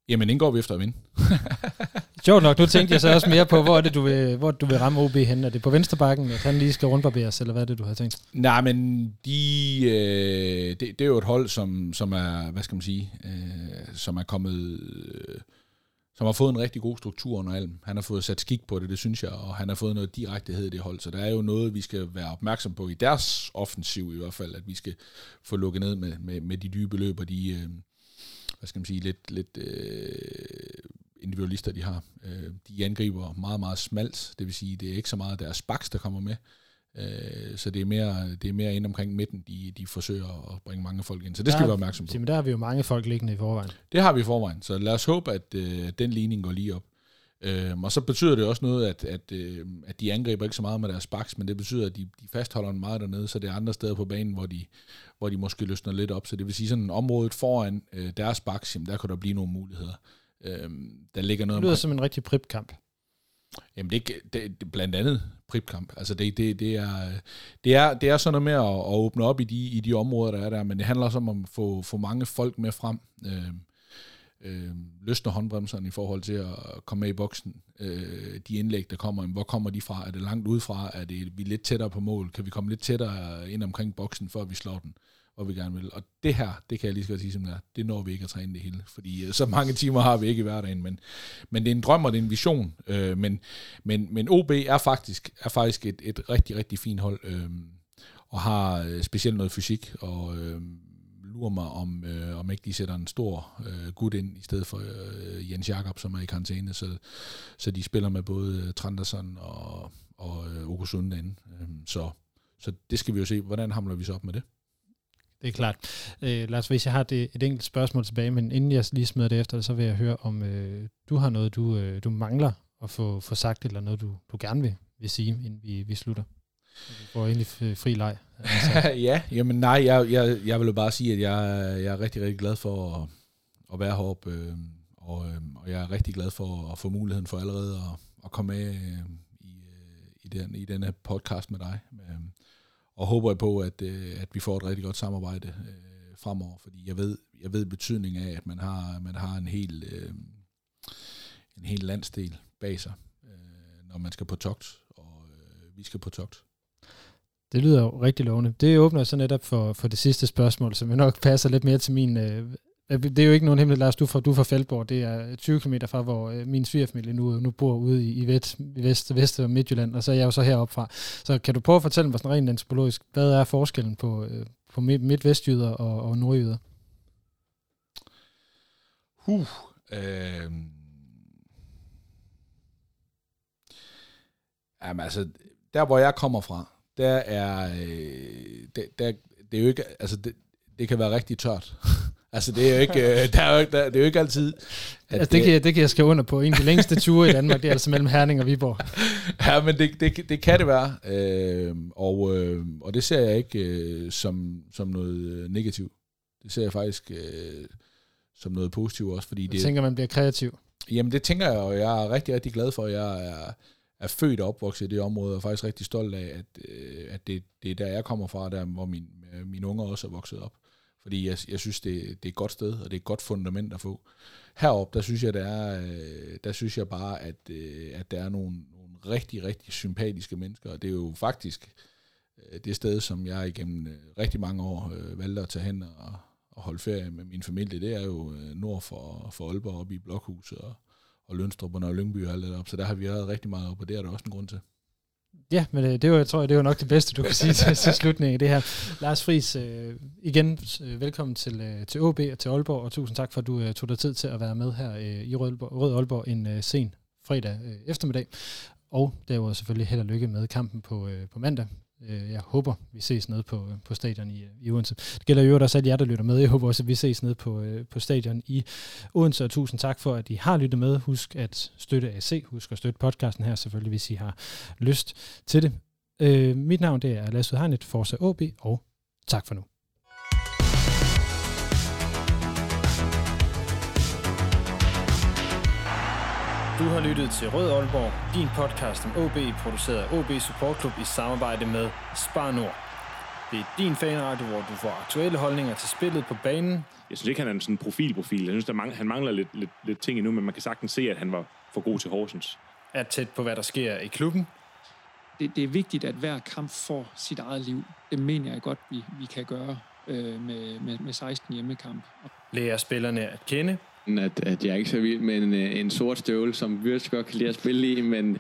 Jamen, den går vi efter at vinde. <laughs> Sjovt nok, nu tænkte jeg så også mere på, hvor er det, du vil, hvor du vil ramme OB hen. Er det på venstrebakken, at han lige skal rundbarberes, eller hvad er det, du har tænkt? Nej, men de, øh, det, det, er jo et hold, som, som er, hvad skal man sige, øh, som er kommet... Øh, som har fået en rigtig god struktur under Alm. Han har fået sat skik på det, det synes jeg, og han har fået noget direktehed i det hold, så der er jo noget, vi skal være opmærksom på i deres offensiv i hvert fald, at vi skal få lukket ned med, med, med de dybe løb og de, øh, hvad skal man sige, lidt, lidt øh, individualister, de har. Øh, de angriber meget, meget smalt, det vil sige, det er ikke så meget deres baks, der kommer med, øh, så det er mere, det er mere ind omkring midten, de, de forsøger at bringe mange folk ind. Så det skal der, vi være opmærksom på. Men der har vi jo mange folk liggende i forvejen. Det har vi i forvejen, så lad os håbe, at øh, den ligning går lige op. Øhm, og så betyder det også noget, at, at, øh, at de angriber ikke så meget med deres baks, men det betyder, at de, de fastholder en meget dernede, så det er andre steder på banen, hvor de, hvor de måske løsner lidt op. Så det vil sige, sådan området foran øh, deres baks, jamen, der kan der blive nogle muligheder. Øhm, der ligger noget Det lyder omkring- som en rigtig pripkamp. Jamen det, det, det er blandt andet pripkamp. Altså det, det, det, er, det, er, det er sådan noget med at, at åbne op i de, i de områder, der er der, men det handler også om at få, få mange folk med frem. Øh, øh, løsne håndbremserne i forhold til at komme med i boksen. Øh, de indlæg, der kommer, hvor kommer de fra? Er det langt udefra? Er det vi er lidt tættere på mål? Kan vi komme lidt tættere ind omkring boksen, før vi slår den? Hvor vi gerne vil. Og det her, det kan jeg lige så godt sige som det er, det når vi ikke at træne det hele, fordi øh, så mange timer har vi ikke i hverdagen, men, men det er en drøm, og det er en vision, øh, men, men, men OB er faktisk, er faktisk et, et rigtig, rigtig fint hold, øh, og har øh, specielt noget fysik, og øh, lurer mig, om, øh, om ikke de sætter en stor øh, gut ind, i stedet for øh, Jens Jakob, som er i karantæne, så, så de spiller med både øh, Trandersen og, og øh, Okusund inde. Øh, så, så det skal vi jo se, hvordan hamler vi så op med det? Det er klart. Øh, Lars, hvis jeg har det, et enkelt spørgsmål tilbage, men inden jeg lige smider det efter, så vil jeg høre, om øh, du har noget, du, øh, du mangler at få, få sagt, eller noget, du, du gerne vil, vil sige, inden vi, vi slutter. Du får egentlig fri leg. Altså, <laughs> ja, jamen nej, jeg, jeg, jeg vil jo bare sige, at jeg, jeg er rigtig, rigtig glad for at, at være heroppe, øh, og, øh, og jeg er rigtig glad for at få muligheden for allerede at, at komme med øh, i, øh, i, den, i denne podcast med dig. Øh, og håber på, at, øh, at vi får et rigtig godt samarbejde øh, fremover, fordi jeg ved, jeg ved betydningen af, at man har, man har en hel, øh, en hel landsdel bag sig, øh, når man skal på togt, og øh, vi skal på togt. Det lyder jo rigtig lovende. Det åbner så netop for, for det sidste spørgsmål, som jo nok passer lidt mere til min... Øh, det er jo ikke nogen hemmelighed, Lars, du er fra, du er fra Feldborg. Det er 20 km fra, hvor øh, min svigerfamilie nu, nu bor ude i, i, vest, i vest, vest og Midtjylland, og så er jeg jo så heroppe fra. Så kan du prøve at fortælle mig sådan rent antropologisk, hvad er forskellen på, øh, på midt-vestjyder og, og nordjyder? Huh. Øh, jamen altså, der hvor jeg kommer fra, der er, øh, der, der, det er jo ikke, altså det, det kan være rigtig tørt. <laughs> altså det er jo ikke, øh, der er jo, der, det er jo ikke altid. At altså, det, kan jeg, det kan jeg skrive under på. En af de længste ture i Danmark, det er altså mellem Herning og Viborg. ja, men det, det, det kan det være, øh, og, øh, og det ser jeg ikke øh, som, som noget negativt. Det ser jeg faktisk øh, som noget positivt også, fordi Jeg det... tænker, man bliver kreativ. Jamen det tænker jeg, og jeg er rigtig, rigtig glad for, jeg er, er født og opvokset i det område, og faktisk rigtig stolt af, at, øh, at det, det er der, jeg kommer fra, der hvor min, øh, mine unger også er vokset op. Fordi jeg, jeg synes, det, det er et godt sted, og det er et godt fundament at få. Heroppe, der synes jeg, der er, øh, der synes jeg bare, at, øh, at der er nogle, nogle rigtig, rigtig sympatiske mennesker, og det er jo faktisk øh, det sted, som jeg igennem rigtig mange år øh, valgte at tage hen og, og holde ferie med min familie. Det er jo nord for, for Aalborg, oppe i Blokhuset og, og Lønstrup og Nørre Lyngby og alt det op. Så der har vi været rigtig meget op, og det er der også en grund til. Ja, men det, det var, jeg tror jeg, det var nok det bedste, du kan sige <laughs> til, til slutningen af det her. Lars Friis, øh, igen øh, velkommen til, øh, til OB og til Aalborg, og tusind tak for, at du øh, tog dig tid til at være med her øh, i Rød Aalborg, Rød Aalborg en øh, sen fredag øh, eftermiddag. Og derudover selvfølgelig held og lykke med kampen på, øh, på mandag. Øh, jeg håber, vi ses nede på, øh, på stadion i, øh, i Odense. Det gælder jo også alle jer, der lytter med. Jeg håber også, at vi ses nede på, øh, på stadion i Odense, og tusind tak for, at I har lyttet med. Husk at støtte AC, husk at støtte podcasten her selvfølgelig, hvis I har lyst til det. Øh, mit navn det er Lasse Hegnet, Forza OB, og tak for nu. Du har lyttet til Rød Aalborg, din podcast om OB, produceret af OB Support Club i samarbejde med Spar Nord. Det er din fanradio, hvor du får aktuelle holdninger til spillet på banen. Jeg synes ikke, han er en sådan profilprofil. Jeg synes, der mangler, han mangler lidt, lidt, lidt ting endnu, men man kan sagtens se, at han var for god til Horsens. Er tæt på, hvad der sker i klubben. det, det er vigtigt, at hver kamp får sit eget liv. Det mener jeg godt, vi, vi kan gøre øh, med, med, med 16 hjemmekamp. Lærer spillerne at kende. At, at jeg er ikke så vild med en, øh, en sort støvle, som Wirtz godt kan lide at spille i, men,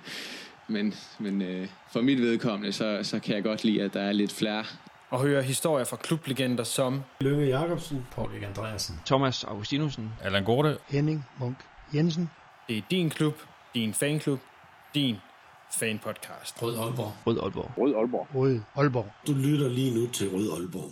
men, men øh, for mit vedkommende, så, så kan jeg godt lide, at der er lidt flere. Og høre historier fra klublegender som Lønge Jacobsen. Paul Andreasen. Thomas Augustinusen. Allan Gorte, Henning Munk Jensen. Det er din klub, din fanklub, din fanpodcast. Rød Aalborg. Rød Aalborg. Rød Aalborg. Rød Aalborg. Du lytter lige nu til Rød Aalborg.